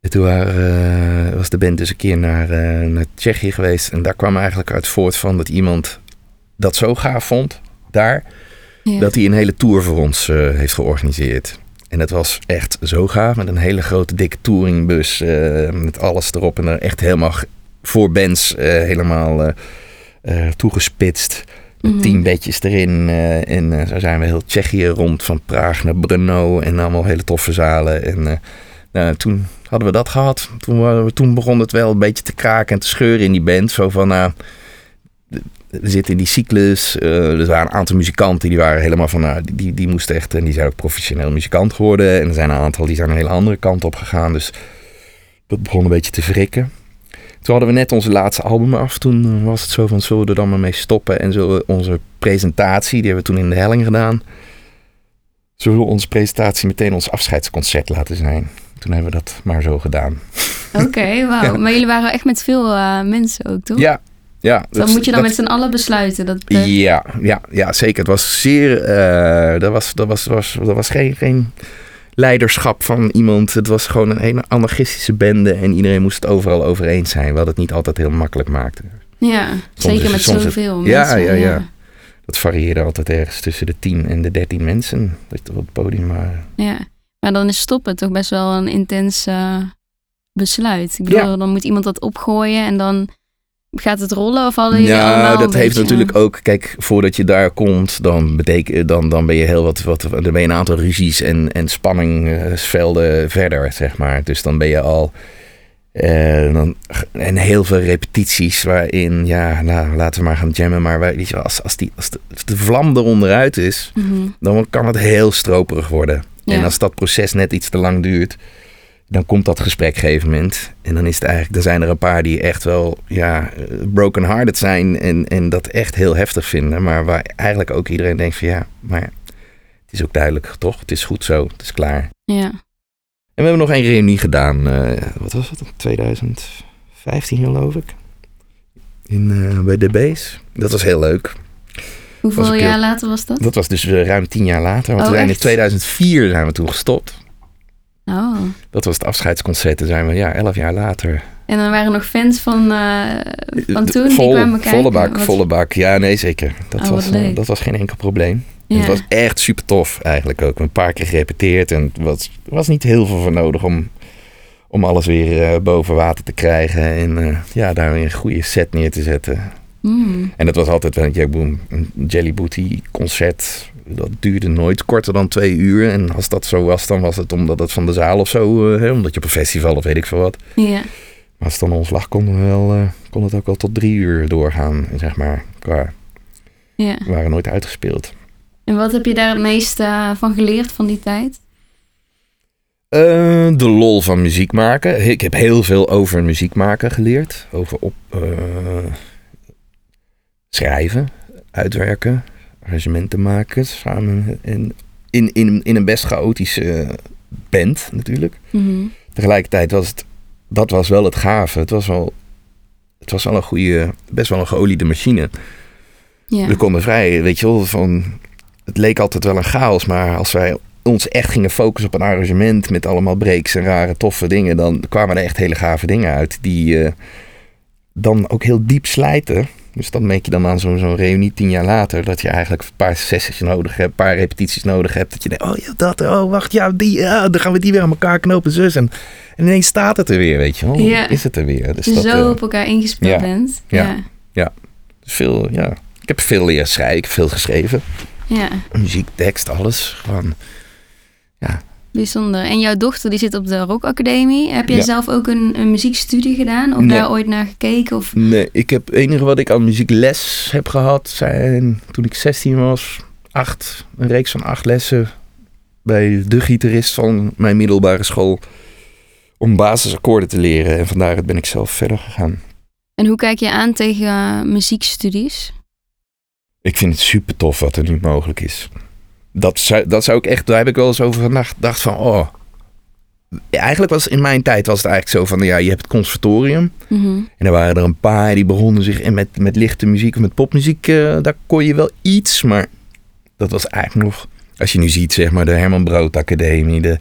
En toen waren, eh, was de band dus een keer naar, eh, naar Tsjechië geweest. En daar kwam eigenlijk uit voort van dat iemand dat zo gaaf vond daar, Ja. dat hij een hele tour voor ons heeft georganiseerd. En dat was echt zo gaaf, met een hele grote dikke touringbus, met alles erop en er echt helemaal voor bands helemaal toegespitst. Mhm. tien bedjes erin. eh, en eh, zo zijn we heel Tsjechië rond, van Praag naar Brno en allemaal hele toffe zalen. En eh, nou, toen hadden we dat gehad. Toen, toen begon het wel een beetje te kraken en te scheuren in die band. Zo van, nou, we zitten in die cyclus. er waren een aantal muzikanten die waren helemaal van, nou, die, die moesten echt, en die zijn ook professioneel muzikant geworden. En er zijn een aantal die zijn een hele andere kant op gegaan. Dus dat begon een beetje te wrikken. Toen hadden we net onze laatste album af. Toen eh, was het zo van, zullen we er dan maar mee stoppen? En zullen we onze presentatie, die hebben we toen in de helling gedaan. Zullen we onze presentatie meteen ons afscheidsconcert laten zijn? Toen hebben we dat maar zo gedaan. Oké, wauw. Ja. Maar jullie waren echt met veel eh, mensen ook, toch? Ja, ja. Dus dan dat- moet je dan dat- met z'n allen besluiten. Dat, eh, Ja, ja, ja, zeker. Het was zeer. er was, er was, was, er was geen, geen leiderschap van iemand. Het was gewoon een hele anarchistische bende. En iedereen moest het overal over eens zijn. Wat het niet altijd heel makkelijk maakte. ja, zeker met het- zoveel Ja, mensen. ja, ja. Dat varieerde altijd ergens tussen de 10 en de 13 mensen. Dat je op het podium waren. Ja. Maar dan is stoppen toch best wel een intens eh, besluit. Ik bedoel, Ja. dan moet iemand dat opgooien en dan gaat het rollen of hadden jullie Ja, een dat heeft beetje- natuurlijk ook. Kijk, voordat je daar komt, dan, beteken, dan, dan ben je heel wat, wat. Dan ben je een aantal ruzies en, en spanningsvelden verder, zeg maar. Dus dan ben je al. eh, dan, en heel veel repetities waarin, ja, nou, laten we maar gaan jammen. Maar weet je, als, als, die, als, de, als de vlam eronder uit is, Mhm. dan kan het heel stroperig worden. En als dat proces net iets te lang duurt, dan komt dat gesprek op een gegeven moment. En dan is het eigenlijk, er zijn er een paar die echt wel ja, broken hearted zijn en, en dat echt heel heftig vinden. Maar waar eigenlijk ook iedereen denkt van ja, maar het is ook duidelijk toch? Het is goed zo, het is klaar. Ja. En we hebben nog een reunie gedaan, eh, wat was het? 2015 geloof ik. In, eh, bij de Base. Dat was heel leuk. Hoeveel jaar heel- later was dat? Dat was dus eh, ruim tien jaar later. Want Oh, we zijn in echt? 2004 zijn we toen gestopt. Oh. Dat was het afscheidsconcert. Toen zijn we ja, elf jaar later. En dan waren er nog fans van, eh, van toen Vol- die kwamen kijken. Volle bak, Wat- volle bak. Ja, nee, zeker. Dat, Oh, was, eh, dat was geen enkel probleem. Ja. Het was echt super tof eigenlijk ook. Een paar keer gerepeteerd. En was, er was niet heel veel voor nodig om, om alles weer eh, boven water te krijgen. En ja, daar weer een goede set neer te zetten. Mm. En dat was altijd wel boem, een Jelly Booty concert. Dat duurde nooit korter dan twee uur. En als dat zo was, dan was het omdat het van de zaal of zo, eh, hè, omdat je op een festival of weet ik veel wat. Ja. Maar als het dan ons lag, kon, we wel, eh, kon het ook al tot drie uur doorgaan, zeg maar. Qua, ja. we waren nooit uitgespeeld. En wat heb je daar het meest eh, van geleerd van die tijd? De lol van muziek maken. Ik heb heel veel over muziek maken geleerd. Over op, schrijven, uitwerken, arrangementen maken. Samen in, in, in, in een best chaotische band natuurlijk. Mhm. Tegelijkertijd was het, dat was wel het gave. Het was wel, het was wel een goede, best wel een geoliede machine. Ja. We konden vrij, weet je wel, van... Het leek altijd wel een chaos, maar als wij ons echt gingen focussen op een arrangement... met allemaal breaks en rare toffe dingen... dan kwamen er echt hele gave dingen uit die eh, dan ook heel diep slijten. Dus dan merk je dan aan zo'n zo'n reunie tien jaar later... dat je eigenlijk een paar sessies nodig hebt, een paar repetities nodig hebt. Dat je denkt, oh ja, dat, oh wacht, ja, die, ja, dan gaan we die weer aan elkaar knopen, zus. En, en ineens staat het er weer, weet je wel. Ja. Is het er weer. Dus dat, zo eh, op elkaar ingespeeld ja. bent. Ja. Ja. veel, ja... Ik heb veel leren schrijven, ik heb veel geschreven. ja. muziek, tekst, alles. Gewoon. Bijzonder. En jouw dochter die zit op de Rock Academie. Heb jij Ja. zelf ook een, een muziekstudie gedaan? Of Nee. daar ooit naar gekeken? Of... Nee, ik heb het enige wat ik aan muziekles heb gehad zijn toen ik 16 was, acht, een reeks van acht lessen bij de gitarist van mijn middelbare school om basisakkoorden te leren. En vandaar ben ik zelf verder gegaan. En hoe kijk je aan tegen muziekstudies? Ik vind het super tof wat er nu mogelijk is. Dat zou, dat zou ik echt, daar heb ik wel eens over gedacht, dacht van, oh. Eigenlijk was in mijn tijd was het eigenlijk zo van, ja, je hebt het conservatorium. Mhm. En er waren er een paar die begonnen zich en met, met lichte muziek of met popmuziek. eh, daar kon je wel iets, maar dat was eigenlijk nog... Als je nu ziet, zeg maar, de Herman Brood Academie, de,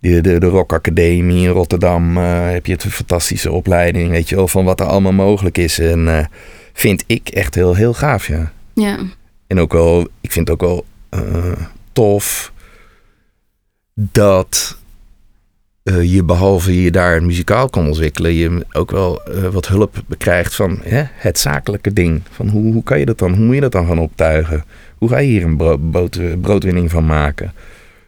de, de, de Rock Academie in Rotterdam. eh, heb je het een fantastische opleiding, weet je wel, van wat er allemaal mogelijk is. En eh, vind ik echt heel, heel gaaf, ja. Ja. En ook wel, ik vind het ook wel eh, tof dat eh, je behalve je daar muzikaal kan ontwikkelen, je ook wel eh, wat hulp krijgt van hè, het zakelijke ding. Van hoe, hoe kan je dat dan, hoe moet je dat dan gaan optuigen? Hoe ga je hier een bro- brood- broodwinning van maken?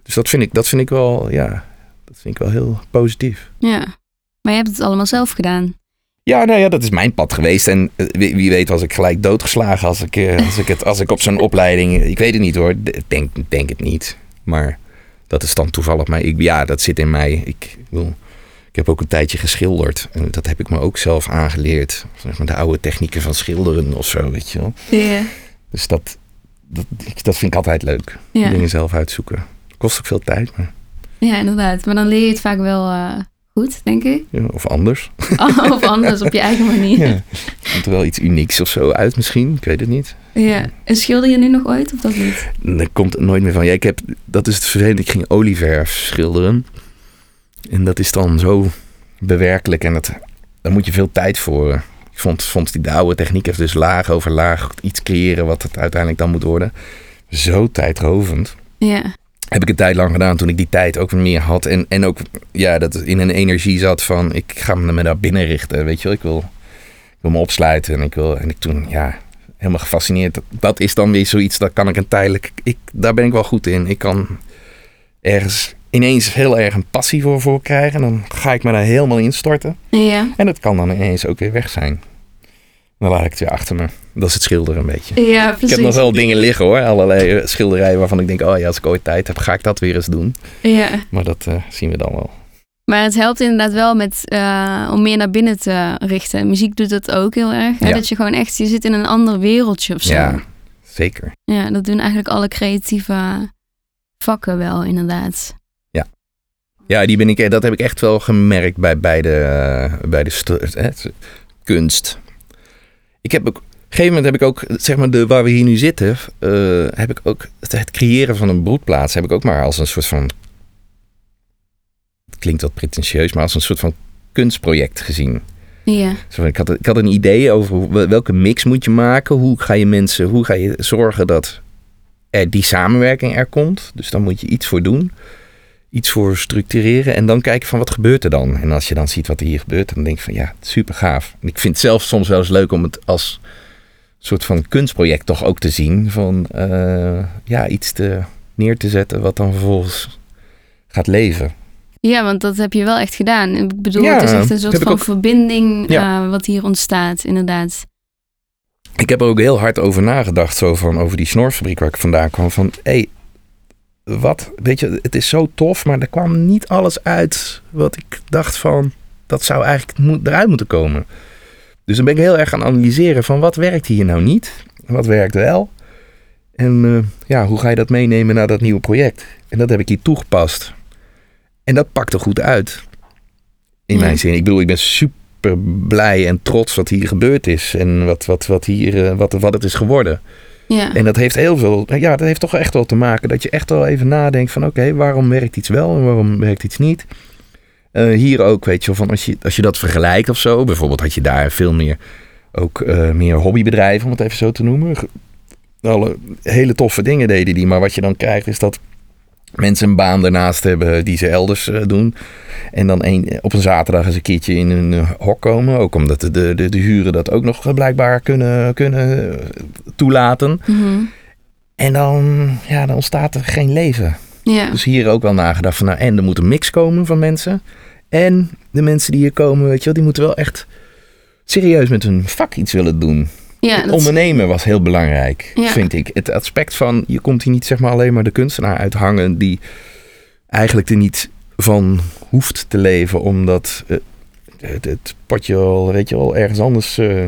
Dus dat vind ik, dat vind ik wel, ja, dat vind ik wel heel positief. ja. Maar je hebt het allemaal zelf gedaan. Ja, nou ja, dat is mijn pad geweest. En eh, wie, wie weet was ik gelijk doodgeslagen als ik, eh, als ik, het, als ik op zo'n opleiding... Ik weet het niet hoor, ik denk, denk het niet. Maar dat is dan toevallig mij. Ik, ja, dat zit in mij. Ik, wil, ik heb ook een tijdje geschilderd. En dat heb ik me ook zelf aangeleerd. Zeg maar de oude technieken van schilderen of zo, weet je wel. Ja. Dus dat, dat, ik- dat vind ik altijd leuk. Ja. Dingen zelf uitzoeken. Kost ook veel tijd, maar, ja, inderdaad. Maar dan leer je het vaak wel eh, goed, denk ik. ja, of anders. of anders, op je eigen manier. Ja. Ja. Komt er wel iets unieks of zo uit misschien? Ik weet het niet. En schilder je nu nog ooit of dat niet? Daar komt het nooit meer van. Ja, ik heb, dat is het vervelende. Ik ging olieverf schilderen. En dat is dan zo bewerkelijk. En dat, daar moet je veel tijd voor. Ik vond, vond die de oude techniek heeft dus laag over laag iets creëren wat het uiteindelijk dan moet worden. Zo tijdrovend. Ja. Heb ik een tijd lang gedaan toen ik die tijd ook meer had. En, en ook ja, dat in een energie zat van ik ga me daar binnen richten. Weet je wel, ik wil, ik wil me opsluiten. En ik wil, en ik toen, ja, helemaal gefascineerd. Dat, dat is dan weer zoiets, dat kan ik een tijdelijk, ik, daar ben ik wel goed in. Ik kan ergens ineens heel erg een passie voor, voor krijgen. Dan ga ik me daar helemaal instorten. Ja. En dat kan dan ineens ook weer weg zijn. Dan laat ik het weer achter me. Dat is het schilderen een beetje. Ja, Ik heb nog wel dingen liggen hoor. Allerlei eh, schilderijen waarvan ik denk, oh ja, als ik ooit tijd heb, ga ik dat weer eens doen. Ja. Maar dat eh, zien we dan wel. Maar het helpt inderdaad wel met, eh, om meer naar binnen te richten. Muziek doet dat ook heel erg. Hè? Ja. Dat je gewoon echt, je zit in een ander wereldje of zo. Ja, zeker. Ja, dat doen eigenlijk alle creatieve vakken wel, inderdaad. Ja, die ben ik, dat heb ik echt wel gemerkt bij, bij de, eh, bij de kunst. Ik heb ook, op een gegeven moment heb ik ook, zeg maar, de, waar we hier nu zitten, eh, heb ik ook het, het creëren van een broedplaats, heb ik ook maar als een soort van, het klinkt wat pretentieus, maar als een soort van kunstproject gezien. Ja, Ik had, ik had een idee over welke mix moet je maken. Hoe ga je mensen, hoe ga je zorgen dat er die samenwerking er komt. Dus dan moet je iets voor doen. Iets voor structureren. En dan kijken van wat gebeurt er dan. En als je dan ziet wat er hier gebeurt, dan denk je van ja, super gaaf. En ik vind het zelf soms wel eens leuk om het als soort van kunstproject toch ook te zien. Van eh, ja, iets te, neer te zetten wat dan vervolgens gaat leven. ja want dat heb je wel echt gedaan. Ik bedoel, Ja, het is echt een soort van ook- verbinding Ja. eh, wat hier ontstaat, inderdaad. Ik heb er ook heel hard over nagedacht, zo van over die snorfabriek waar ik vandaan kwam. Van hé, hey, wat, weet je, het is zo tof, maar er kwam niet alles uit wat ik dacht van, dat zou eigenlijk eruit moeten komen. Dus dan ben ik heel erg gaan analyseren van wat werkt hier nou niet, wat werkt wel. En eh, ja, hoe ga je dat meenemen naar dat nieuwe project? En dat heb ik hier toegepast. En dat pakte goed uit. In Ja. mijn zin. Ik bedoel, ik ben super blij en trots wat hier gebeurd is. En wat, wat, wat, hier, eh, wat, wat het is geworden. Ja, En dat heeft heel veel. Ja, dat heeft toch echt wel te maken dat je echt wel even nadenkt van oké, waarom werkt iets wel en waarom werkt iets niet? Eh, hier ook, weet je van als je, als je dat vergelijkt of zo. Bijvoorbeeld had je daar veel meer, ook eh, meer hobbybedrijven, om het even zo te noemen. Alle hele toffe dingen deden die. Maar wat je dan krijgt is dat mensen een baan ernaast hebben die ze elders eh, doen. En dan een, op een zaterdag eens een keertje in een eh, hok komen. Ook omdat de, de, de, de huren dat ook nog blijkbaar kunnen, kunnen eh, toelaten. Mhm. En dan, ja, dan ontstaat er geen leven. ja. Dus hier ook wel nagedacht van, nou, en er moet een mix komen van mensen. En de mensen die hier komen, weet je wel, die moeten wel echt serieus met hun vak iets willen doen. Ja dat, ondernemen was heel belangrijk, Ja. vind ik. Het aspect van, je komt hier niet zeg maar alleen maar de kunstenaar uithangen die eigenlijk er niet van hoeft te leven, omdat eh, het, het potje al, weet je wel, ergens anders... eh,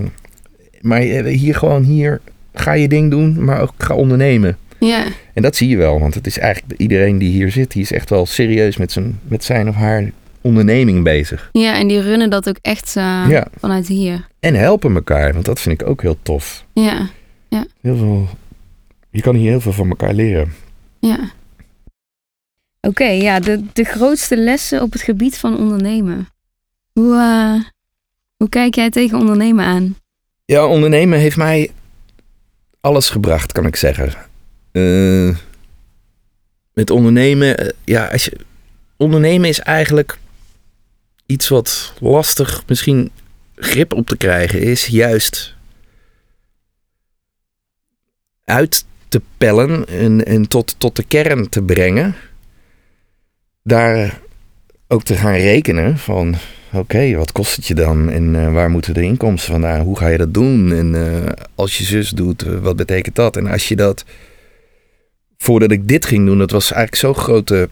maar eh, hier gewoon, hier ga je ding doen, maar ook ga ondernemen. ja. En dat zie je wel, want het is eigenlijk iedereen die hier zit, die is echt wel serieus met zijn, met zijn of haar onderneming bezig. ja, en die runnen dat ook echt eh, Ja. vanuit hier. En helpen elkaar, want dat vind ik ook heel tof. Ja, Heel veel, je kan hier heel veel van elkaar leren. ja. Oké, ja, de, de grootste lessen op het gebied van ondernemen. Hoe, eh, hoe kijk jij tegen ondernemen aan? Ja, ondernemen heeft mij alles gebracht, kan ik zeggen. Eh, met ondernemen, ja, als je, ondernemen is eigenlijk iets wat lastig misschien grip op te krijgen is, juist uit te pellen en, en tot, tot de kern te brengen. Daar ook te gaan rekenen van Oké, wat kost het je dan? En eh, waar moeten de inkomsten vandaan? Hoe ga je dat doen? En eh, als je zus doet, eh, wat betekent dat? En als je dat... Voordat ik dit ging doen, dat was eigenlijk zo'n grote...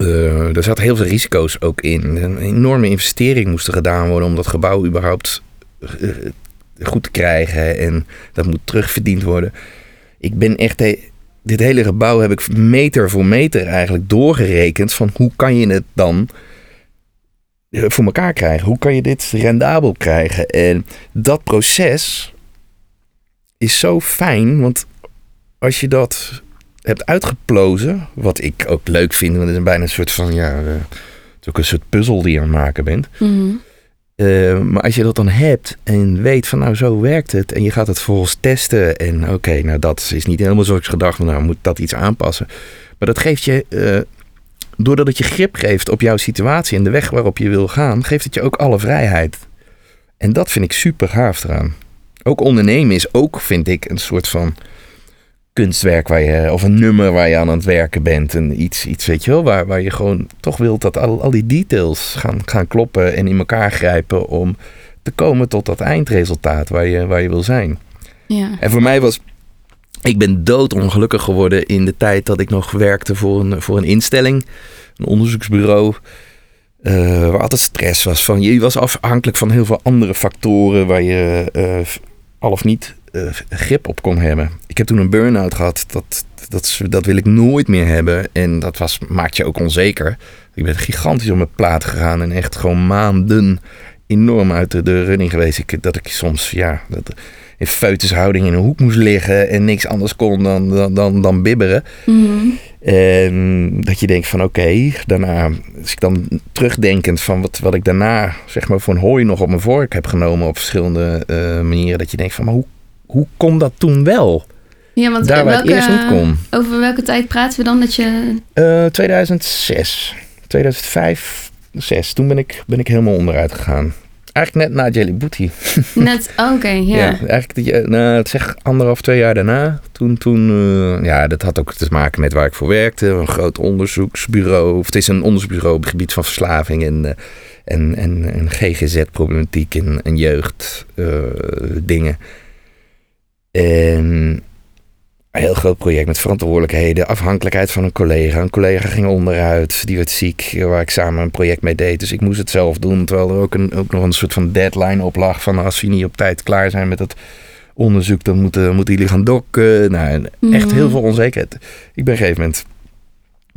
eh, er zaten heel veel risico's ook in. Een enorme investering moest er gedaan worden om dat gebouw überhaupt eh, goed te krijgen. En dat moet terugverdiend worden. Ik ben echt... dit hele gebouw heb ik meter voor meter eigenlijk doorgerekend van hoe kan je het dan eh, voor elkaar krijgen? Hoe kan je dit rendabel krijgen? En dat proces is zo fijn, want als je dat hebt uitgeplozen, wat ik ook leuk vind, want het is bijna een soort van, ja, eh, het is ook een soort puzzel die je aan het maken bent. Mhm. Eh, maar als je dat dan hebt en weet van nou zo werkt het en je gaat het vervolgens testen en oké, nou dat is niet helemaal zoals gedacht, maar nou moet dat iets aanpassen. Maar dat geeft je, eh, doordat het je grip geeft op jouw situatie en de weg waarop je wil gaan, geeft het je ook alle vrijheid. En dat vind ik super gaaf eraan. Ook ondernemen is ook, vind ik, een soort van kunstwerk waar je, of een nummer waar je aan het werken bent. En iets, iets weet je wel, waar, waar je gewoon toch wilt dat al, al die details gaan, gaan kloppen en in elkaar grijpen om te komen tot dat eindresultaat waar je, waar je wil zijn. Ja. En voor mij was, ik ben doodongelukkig geworden in de tijd dat ik nog werkte voor een, voor een instelling. een onderzoeksbureau. eh, waar altijd stress was. Van, je was afhankelijk van heel veel andere factoren waar je eh, al of niet eh, grip op kon hebben. Ik heb toen een burn-out gehad. Dat, dat, dat wil ik nooit meer hebben. En dat was, maakt je ook onzeker. Ik ben gigantisch op mijn plaat gegaan. En echt gewoon maanden enorm uit de, de running geweest. Ik, dat ik soms ja, dat, in feutushouding in een hoek moest liggen. En niks anders kon dan, dan, dan, dan bibberen. Mhm. En dat je denkt van oké, daarna, als ik dan terugdenkend van wat, wat ik daarna zeg maar voor een hooi nog op mijn vork heb genomen op verschillende eh, manieren. Dat je denkt van maar hoe, hoe kon dat toen wel? Ja, want Daar waar het welke- eerst niet kon. Over welke tijd praten we dan dat je... Eh 2006, 2005, 6, toen ben ik, ben ik helemaal onderuit gegaan. Eigenlijk net na Jelly Booty. Net, oh, oké, ja. Ja, eigenlijk die, eh, nou, het zeg anderhalf, twee jaar daarna. Toen, toen eh, ja, dat had ook te maken met waar ik voor werkte. Een groot onderzoeksbureau. Of het is een onderzoeksbureau op het gebied van verslaving en, eh, en, en, en GGZ-problematiek en, en jeugddingen. En een heel groot project met verantwoordelijkheden, afhankelijkheid van een collega. Een collega ging onderuit, die werd ziek, waar ik samen een project mee deed. Dus ik moest het zelf doen, terwijl er ook, een, ook nog een soort van deadline op lag. Van als we niet op tijd klaar zijn met het onderzoek, dan moeten, moeten jullie gaan dokken. Nou, echt Mhm. heel veel onzekerheid. Ik ben op een gegeven moment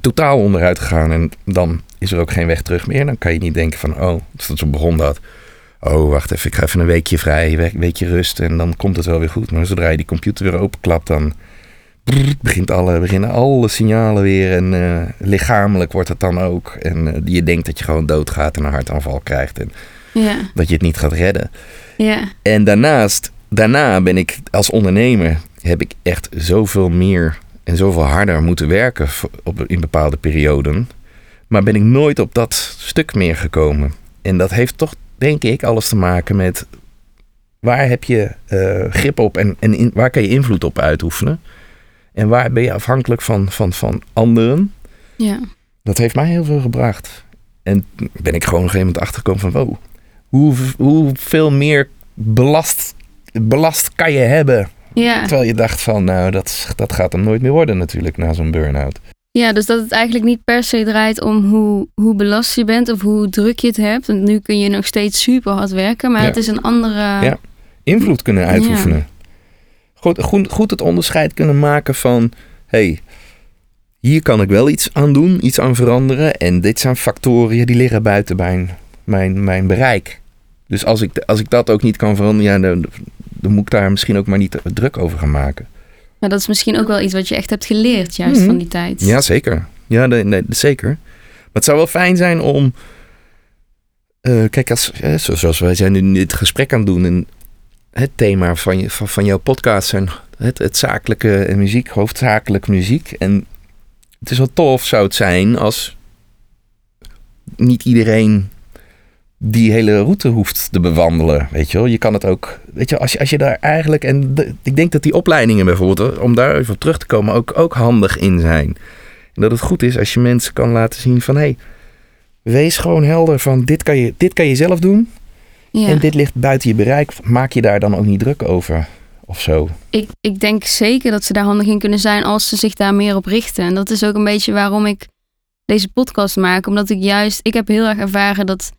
totaal onderuit gegaan en dan is er ook geen weg terug meer. Dan kan je niet denken van, oh, zo begon dat. Oh, wacht even, ik ga even een weekje vrij, een weekje rust en dan komt het wel weer goed. Maar zodra je die computer weer openklapt, dan brrr, begint alle, beginnen alle signalen weer. En eh, lichamelijk wordt het dan ook. En eh, je denkt dat je gewoon doodgaat en een hartaanval krijgt. En Ja, dat je het niet gaat redden. ja. En daarnaast, daarna ben ik als ondernemer, heb ik echt zoveel meer en zoveel harder moeten werken op, in bepaalde perioden. Maar ben ik nooit op dat stuk meer gekomen. En dat heeft toch, denk ik, alles te maken met waar heb je eh, grip op en, en in- waar kan je invloed op uitoefenen. En waar ben je afhankelijk van, van, van anderen. ja. Dat heeft mij heel veel gebracht. En ben ik gewoon op een gegeven moment achtergekomen van... wow, hoe, hoeveel meer belast, belast kan je hebben? Ja. Terwijl je dacht van, nou, dat, dat gaat hem nooit meer worden natuurlijk na zo'n burn-out. Ja, dus dat het eigenlijk niet per se draait om hoe, hoe belast je bent of hoe druk je het hebt. Want nu kun je nog steeds super hard werken, maar Ja. het is een andere... Ja. Invloed kunnen uitoefenen. Goed, goed, goed het onderscheid kunnen maken van... hey, hier kan ik wel iets aan doen, iets aan veranderen. En dit zijn factoren die liggen buiten mijn, mijn, mijn bereik. Dus als ik, als ik dat ook niet kan veranderen... Ja, dan, dan moet ik daar misschien ook maar niet druk over gaan maken. Maar dat is misschien ook wel iets wat je echt hebt geleerd juist Mhm. van die tijd. Ja, zeker. Ja, nee, nee, zeker. Maar het zou wel fijn zijn om... eh, kijk, als, eh, zo- zoals wij zijn nu dit gesprek aan het doen... en het thema van, je, van, van jouw podcast zijn het, het zakelijke en muziek, hoofdzakelijk muziek. En het is wel tof zou het zijn als niet iedereen die hele route hoeft te bewandelen. Weet je wel, je kan het ook, weet je, als je, als je daar eigenlijk, en de- ik denk dat die opleidingen bijvoorbeeld, om daar even op terug te komen, ook, ook handig in zijn. En dat het goed is als je mensen kan laten zien van, hé, hey, wees gewoon helder van, dit kan je, dit kan je zelf doen Ja. en dit ligt buiten je bereik. Maak je daar dan ook niet druk over of zo. Ik, ik denk zeker dat ze daar handig in kunnen zijn als ze zich daar meer op richten. En dat is ook een beetje waarom ik deze podcast maak. Omdat ik juist, ik heb heel erg ervaren dat,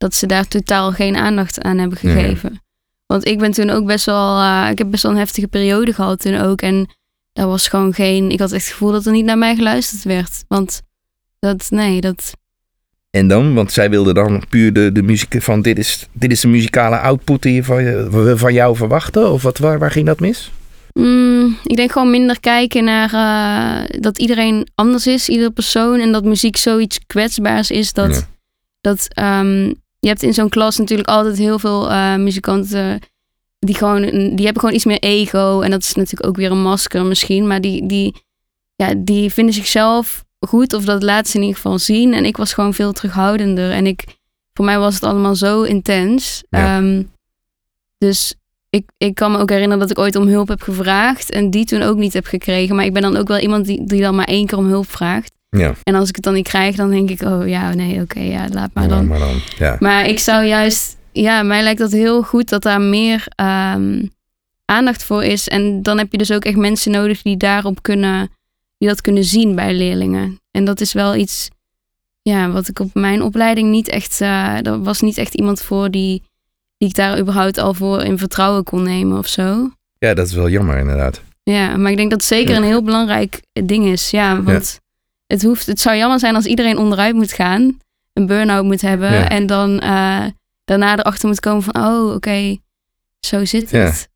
dat ze daar totaal geen aandacht aan hebben gegeven. Want ik ben toen ook best wel, eh, ik heb best wel een heftige periode gehad toen ook. En daar was gewoon geen, ik had echt het gevoel dat er niet naar mij geluisterd werd. Want dat, nee, dat, En dan, want zij wilde dan puur de, de muziek van dit is, dit is de muzikale output die je van, jou verwachten? Of wat, waar, waar ging dat mis? Mm, ik denk gewoon minder kijken naar eh, dat iedereen anders is, iedere persoon. En dat muziek zoiets kwetsbaars is. Dat, Ja. dat ehm, je hebt in zo'n klas natuurlijk altijd heel veel eh, muzikanten. Die, gewoon, die hebben gewoon iets meer ego. En dat is natuurlijk ook weer een masker misschien. Maar die, die, ja, die vinden zichzelf goed. Of dat laten ze in ieder geval zien. En ik was gewoon veel terughoudender. En ik, voor mij was het allemaal zo intens. Ja. Ehm, dus ik, ik kan me ook herinneren dat ik ooit om hulp heb gevraagd. En die toen ook niet heb gekregen. Maar ik ben dan ook wel iemand die, die dan maar één keer om hulp vraagt. Ja, En als ik het dan niet krijg, dan denk ik, oh ja, nee, oké, ja, laat maar ja, dan. maar dan. Ja. Maar ik zou juist, ja, mij lijkt dat heel goed dat daar meer ehm, aandacht voor is. En dan heb je dus ook echt mensen nodig die daarop kunnen, die dat kunnen zien bij leerlingen. En dat is wel iets, ja, wat ik op mijn opleiding niet echt, uh, er was niet echt iemand voor die, die ik daar überhaupt al voor in vertrouwen kon nemen of zo. Ja, dat is wel jammer inderdaad. Ja, maar ik denk dat het zeker een heel belangrijk ding is. Ja, want Het, hoeft, het zou jammer zijn als iedereen onderuit moet gaan, een burn-out moet hebben en dan uh, daarna erachter moet komen van, oh, oké, zo zit het.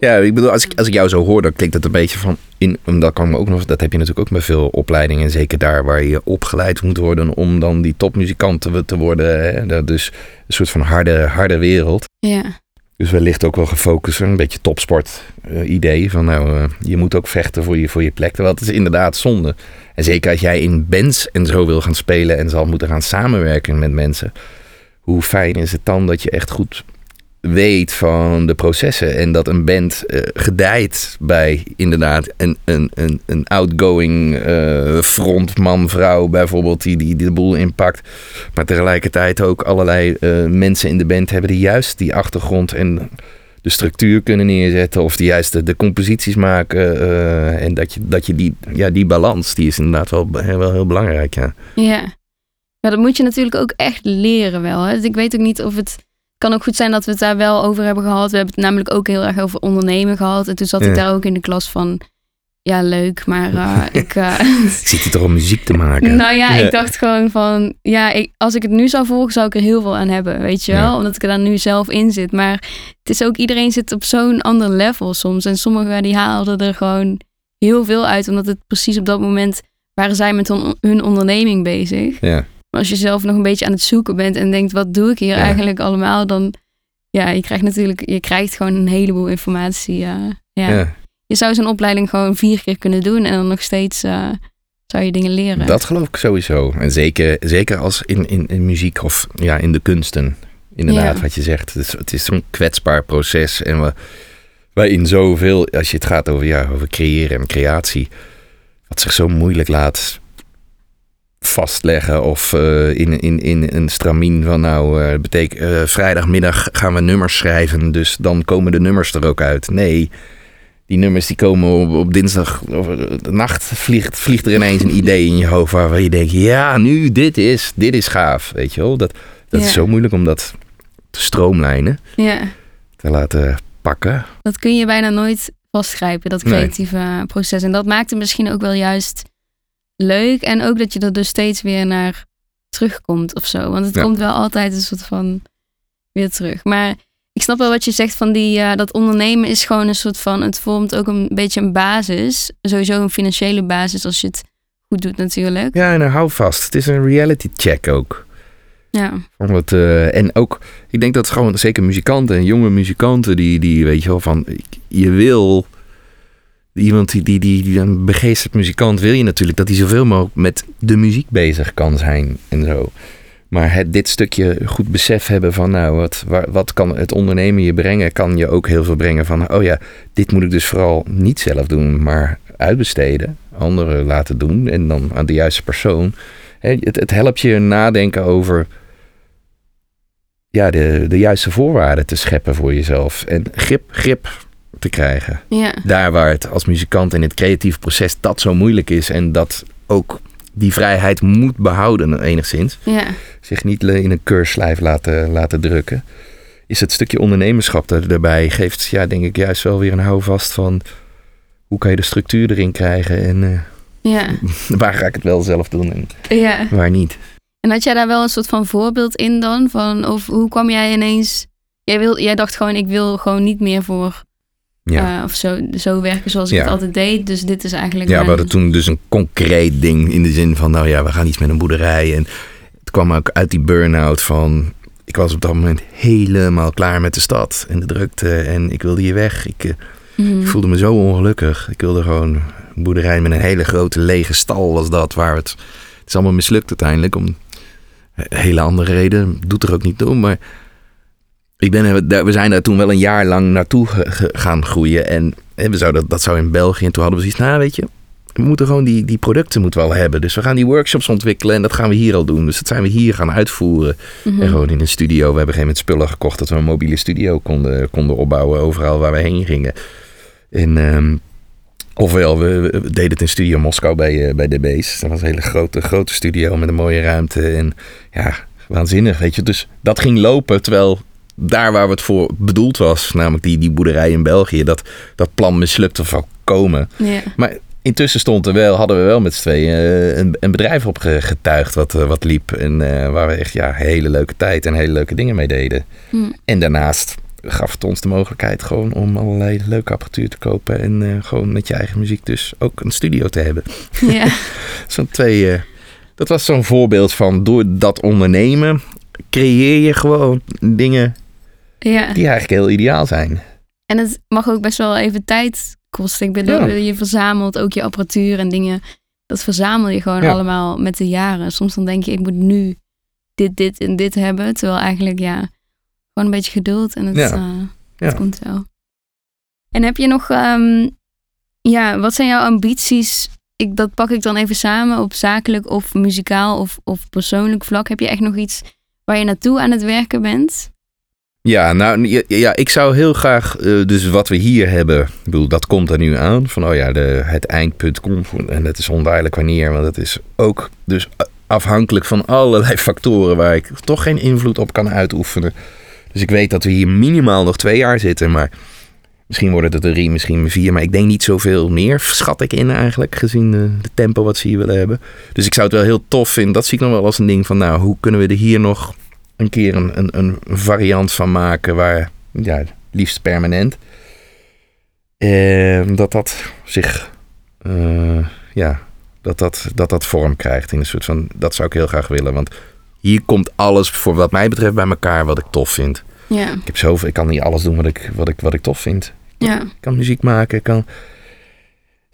Ja, ik bedoel, als ik, als ik jou zo hoor, dan klinkt het een beetje van. In, dat kan me ook nog. Dat heb je natuurlijk ook met veel opleidingen. Zeker daar waar je opgeleid moet worden om dan die topmuzikant te, te worden. Hè? Dat dus een soort van harde, harde wereld. Ja. Dus wellicht ook wel gefocust, een beetje topsport uh, idee. Van nou, uh, je moet ook vechten voor je, voor je plek. Terwijl het is inderdaad zonde. En zeker als jij in bands en zo wil gaan spelen en zal moeten gaan samenwerken met mensen. Hoe fijn is het dan dat je echt goed weet van de processen. En dat een band uh, gedijt bij inderdaad een, een, een, een outgoing uh, frontman, vrouw bijvoorbeeld, die, die de boel inpakt. Maar tegelijkertijd ook allerlei uh, mensen in de band hebben die juist die achtergrond en de structuur kunnen neerzetten. Of die juist de, de composities maken. en dat je, dat je die, ja, die balans, die is inderdaad wel, wel heel belangrijk. Ja. ja. Maar dat moet je natuurlijk ook echt leren wel. Hè? Dus ik weet ook niet of het kan ook goed zijn dat we het daar wel over hebben gehad. We hebben het namelijk ook heel erg over ondernemen gehad. En toen zat ik daar ook in de klas van... Ja, leuk, maar uh, ik... Uh, ik zit hier toch om muziek te maken? Nou ja, ik dacht gewoon van... Ja, ik, als ik het nu zou volgen, zou ik er heel veel aan hebben, weet je wel? Omdat ik er dan nu zelf in zit. Maar het is ook... Iedereen zit op zo'n ander level soms. En sommigen die haalden er gewoon heel veel uit. Omdat het precies op dat moment... waren zij met hun, hun onderneming bezig. Ja. Maar als je zelf nog een beetje aan het zoeken bent en denkt, wat doe ik hier eigenlijk allemaal? Dan, ja, je krijgt natuurlijk, je krijgt gewoon een heleboel informatie. Ja. ja. Je zou zo'n opleiding gewoon vier keer kunnen doen en dan nog steeds uh, zou je dingen leren. Dat geloof ik sowieso. En zeker, zeker als in, in, in muziek of ja, in de kunsten. Inderdaad, ja. wat je zegt. Het is, het is zo'n kwetsbaar proces. En we, waarin zoveel, als je het gaat over, ja, over creëren en creatie, wat zich zo moeilijk laat vastleggen of uh, in, in, in een stramien van nou, uh, betekent uh, vrijdagmiddag gaan we nummers schrijven, dus dan komen de nummers er ook uit. Nee, die nummers die komen op, op dinsdag of de nacht vliegt, vliegt er ineens een idee in je hoofd waar je denkt, ja, nu dit is, dit is gaaf, weet je wel. Dat, dat ja. is zo moeilijk om dat te stroomlijnen, ja. te laten pakken. Dat kun je bijna nooit vastgrijpen, dat creatieve nee. proces. En dat maakt het misschien ook wel juist leuk. En ook dat je er dus steeds weer naar terugkomt of zo. Want het komt wel altijd een soort van weer terug. Maar ik snap wel wat je zegt van die, uh, dat ondernemen is gewoon een soort van, het vormt ook een beetje een basis. Sowieso een financiële basis als je het goed doet natuurlijk. Ja, en hou vast. Het is een reality check ook. Ja. Omdat, uh, en ook, ik denk dat gewoon zeker muzikanten en jonge muzikanten, die, die weet je wel van, je wil iemand die, die, die, een begeesterd muzikant wil je natuurlijk dat hij zoveel mogelijk met de muziek bezig kan zijn en zo. Maar het, dit stukje goed besef hebben van, nou, wat, wat kan het ondernemen je brengen, kan je ook heel veel brengen van, oh ja, dit moet ik dus vooral niet zelf doen, maar uitbesteden, anderen laten doen en dan aan de juiste persoon. Het, het helpt je nadenken over ja, de, de juiste voorwaarden te scheppen voor jezelf. En grip, grip te krijgen. Ja. Daar waar het als muzikant in het creatieve proces dat zo moeilijk is en dat ook die vrijheid moet behouden enigszins. Ja. Zich niet in een keurslijf laten, laten drukken. Is het stukje ondernemerschap er, erbij geeft, ja, denk ik juist wel weer een houvast van hoe kan je de structuur erin krijgen en uh, ja. waar ga ik het wel zelf doen en ja. waar niet. En had jij daar wel een soort van voorbeeld in dan? Van, of hoe kwam jij ineens... Jij, wil, jij dacht gewoon, ik wil gewoon niet meer voor ja. Uh, of zo, zo werken zoals ik ja. het altijd deed. Dus dit is eigenlijk. Ja, mijn... we hadden toen dus een concreet ding in de zin van, nou ja, we gaan iets met een boerderij. En het kwam ook uit die burn-out van. Ik was op dat moment helemaal klaar met de stad en de drukte. En ik wilde hier weg. Ik, mm. ik voelde me zo ongelukkig. Ik wilde gewoon een boerderij met een hele grote lege stal was dat. Waar het, het is allemaal mislukt uiteindelijk. Om hele andere reden. Doet er ook niet toe. Maar ik ben, we zijn daar toen wel een jaar lang naartoe gaan groeien. En, we zouden, dat zou in België. En toen hadden we zoiets, nou weet je, we moeten gewoon die, die producten moeten we al hebben. Dus we gaan die workshops ontwikkelen en dat gaan we hier al doen. Dus dat zijn we hier gaan uitvoeren. Mhm. En gewoon in een studio. We hebben geen moment spullen gekocht dat we een mobiele studio konden, konden opbouwen overal waar we heen gingen. En um, Ofwel, we, we deden het in Studio Moskou bij, uh, bij DB's. Dat was een hele grote, grote studio met een mooie ruimte. En ja, waanzinnig, weet je. Dus dat ging lopen, terwijl daar waar het voor bedoeld was, namelijk die, die boerderij in België, dat, dat plan mislukte komen. Ja. Maar intussen stond er wel, hadden we wel met z'n tweeën uh, een, een, bedrijf op getuigd wat, uh, wat liep. En uh, waar we echt ja, hele leuke tijd en hele leuke dingen mee deden. Hm. En daarnaast gaf het ons de mogelijkheid gewoon om allerlei leuke apparatuur te kopen. En gewoon met je eigen muziek dus ook een studio te hebben. Ja. zo'n twee... dat was zo'n voorbeeld van door dat ondernemen creëer je gewoon dingen ja. die eigenlijk heel ideaal zijn. En het mag ook best wel even tijd kosten. Ik bedoel, Ja. je verzamelt ook je apparatuur en dingen. Dat verzamel je gewoon Ja. allemaal met de jaren. Soms dan denk je, ik moet nu dit, dit en dit hebben. Terwijl eigenlijk, ja, gewoon een beetje geduld en het, Ja. eh, het komt wel. En heb je nog, ehm, ja, wat zijn jouw ambities? Ik, dat pak ik dan even samen op zakelijk of muzikaal of, of persoonlijk vlak. Heb je echt nog iets waar je naartoe aan het werken bent? Ja, nou ja, ik zou heel graag, eh, dus wat we hier hebben, ik bedoel, dat komt er nu aan. Van oh ja, de, het eindpunt komt. En het is onduidelijk wanneer, want het is ook dus afhankelijk van allerlei factoren waar ik toch geen invloed op kan uitoefenen. Dus ik weet dat we hier minimaal nog twee jaar zitten, maar misschien worden het er drie, misschien vier. Maar ik denk niet zoveel meer, schat ik in eigenlijk, gezien de, de tempo wat ze hier willen hebben. Dus ik zou het wel heel tof vinden. Dat zie ik nog wel als een ding van, nou, hoe kunnen we er hier nog een keer een, een, een variant van maken waar, ja, liefst permanent. En dat dat zich, eh, ja, dat dat, dat dat vorm krijgt in een soort van, dat zou ik heel graag willen. Want hier komt alles voor wat mij betreft bij elkaar wat ik tof vind. Ja, Ik heb zoveel, ik kan niet alles doen wat ik, wat ik, wat ik tof vind. ja, Ik kan muziek maken, ik kan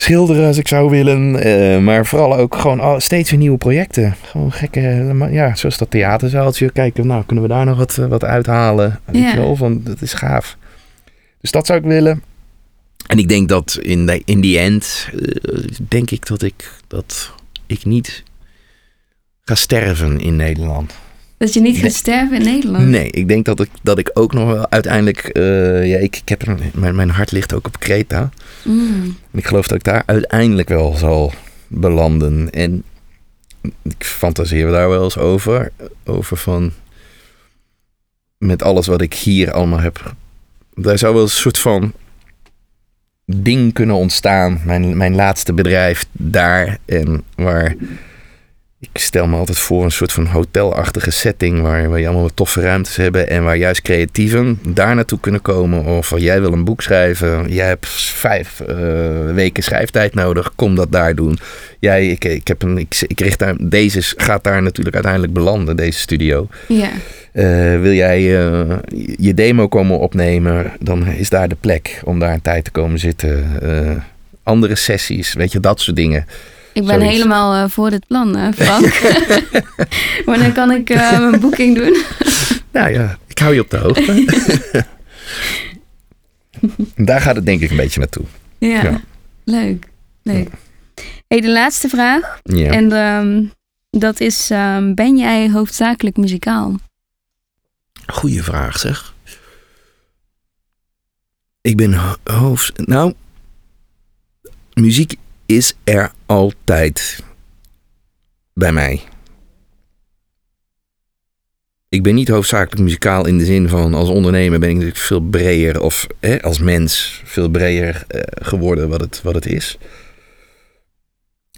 schilderen als ik zou willen. eh, maar vooral ook gewoon al- steeds weer nieuwe projecten. Gewoon gekke, maar ja, zoals dat theaterzaaltje. Kijken, nou, kunnen we daar nog wat, eh, wat uithalen? Weet Ja. je wel, van, dat is gaaf. Dus dat zou ik willen. En ik denk dat in de in the end, eh, denk ik dat ik, dat ik niet ga sterven in Nederland. Dat je niet Nee. gaat sterven in Nederland. Nee, ik denk dat ik, dat ik ook nog wel uiteindelijk, eh, ja, ik, ik heb, er- mijn, mijn hart ligt ook op Kreta. Mm. En ik geloof dat ik daar uiteindelijk wel zal belanden. En ik fantaseer daar wel eens over. Over van. Met alles wat ik hier allemaal heb. Daar zou wel een soort van. ding kunnen ontstaan. Mijn, mijn laatste bedrijf daar. En waar. Ik stel me altijd voor een soort van hotelachtige setting. Waar, waar je allemaal wat toffe ruimtes hebben. En waar juist creatieven daar naartoe kunnen komen. Of jij wil een boek schrijven. Jij hebt vijf eh, weken schrijftijd nodig. Kom dat daar doen. Jij, ik, ik, heb een, ik, ik richt daar, deze gaat daar natuurlijk uiteindelijk belanden. Deze studio. Ja, Eh, wil jij eh, je demo komen opnemen, dan is daar de plek om daar een tijd te komen zitten. Andere sessies, weet je, dat soort dingen. Ik ben Zoiets. helemaal eh, voor dit plan, hè, Frank. Wanneer kan ik eh, mijn boeking doen? Nou ja, ik hou je op de hoogte. daar gaat het denk ik een beetje naartoe. Ja, Ja. leuk. Leuk. Hey, de laatste vraag. Ja. En ehm, dat is, ehm, ben jij hoofdzakelijk muzikaal? Goeie vraag zeg. Ik ben ho- hoofd... Nou, muziek is er altijd bij mij. Ik ben niet hoofdzakelijk muzikaal in de zin van als ondernemer ben ik natuurlijk veel breder of hè, als mens veel breder eh, geworden wat het, wat het is.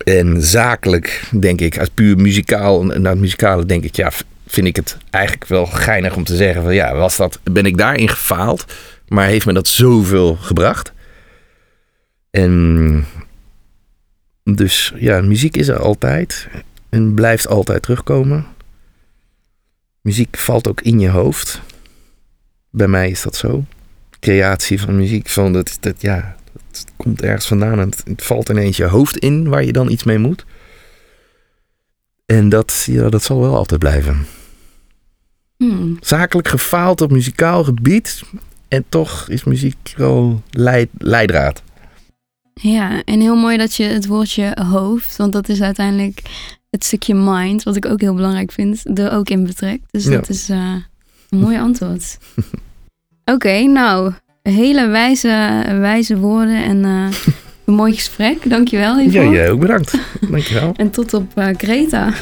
En zakelijk denk ik, uit puur muzikaal, naar het muzikale denk ik, ja, vind ik het eigenlijk wel geinig om te zeggen van ja, was dat, ben ik daarin gefaald, maar heeft me dat zoveel gebracht. En dus ja, muziek is er altijd en blijft altijd terugkomen. Muziek valt ook in je hoofd. Bij mij is dat zo. Creatie van muziek, van dat, dat ja, het komt ergens vandaan en het, het valt ineens je hoofd in waar je dan iets mee moet. En dat, ja, dat zal wel altijd blijven. Hmm. Zakelijk gefaald op muzikaal gebied. En toch is muziek wel leid, leidraad. Ja, en heel mooi dat je het woordje hoofd, want dat is uiteindelijk het stukje mind, wat ik ook heel belangrijk vind, er ook in betrekt. Dus Ja. dat is eh, een mooi antwoord. Oké, nou, hele wijze, wijze woorden en eh, Een mooi gesprek, dankjewel Ja, hiervoor. jij ook bedankt. Dankjewel. En tot op eh, Greta.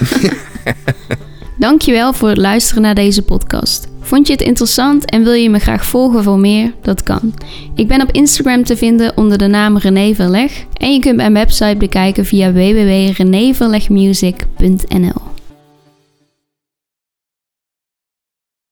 Dankjewel voor het luisteren naar deze podcast. Vond je het interessant en wil je me graag volgen voor meer? Dat kan. Ik ben op Instagram te vinden onder de naam René Verleg. En je kunt mijn website bekijken via www.renéverlegmusic.nl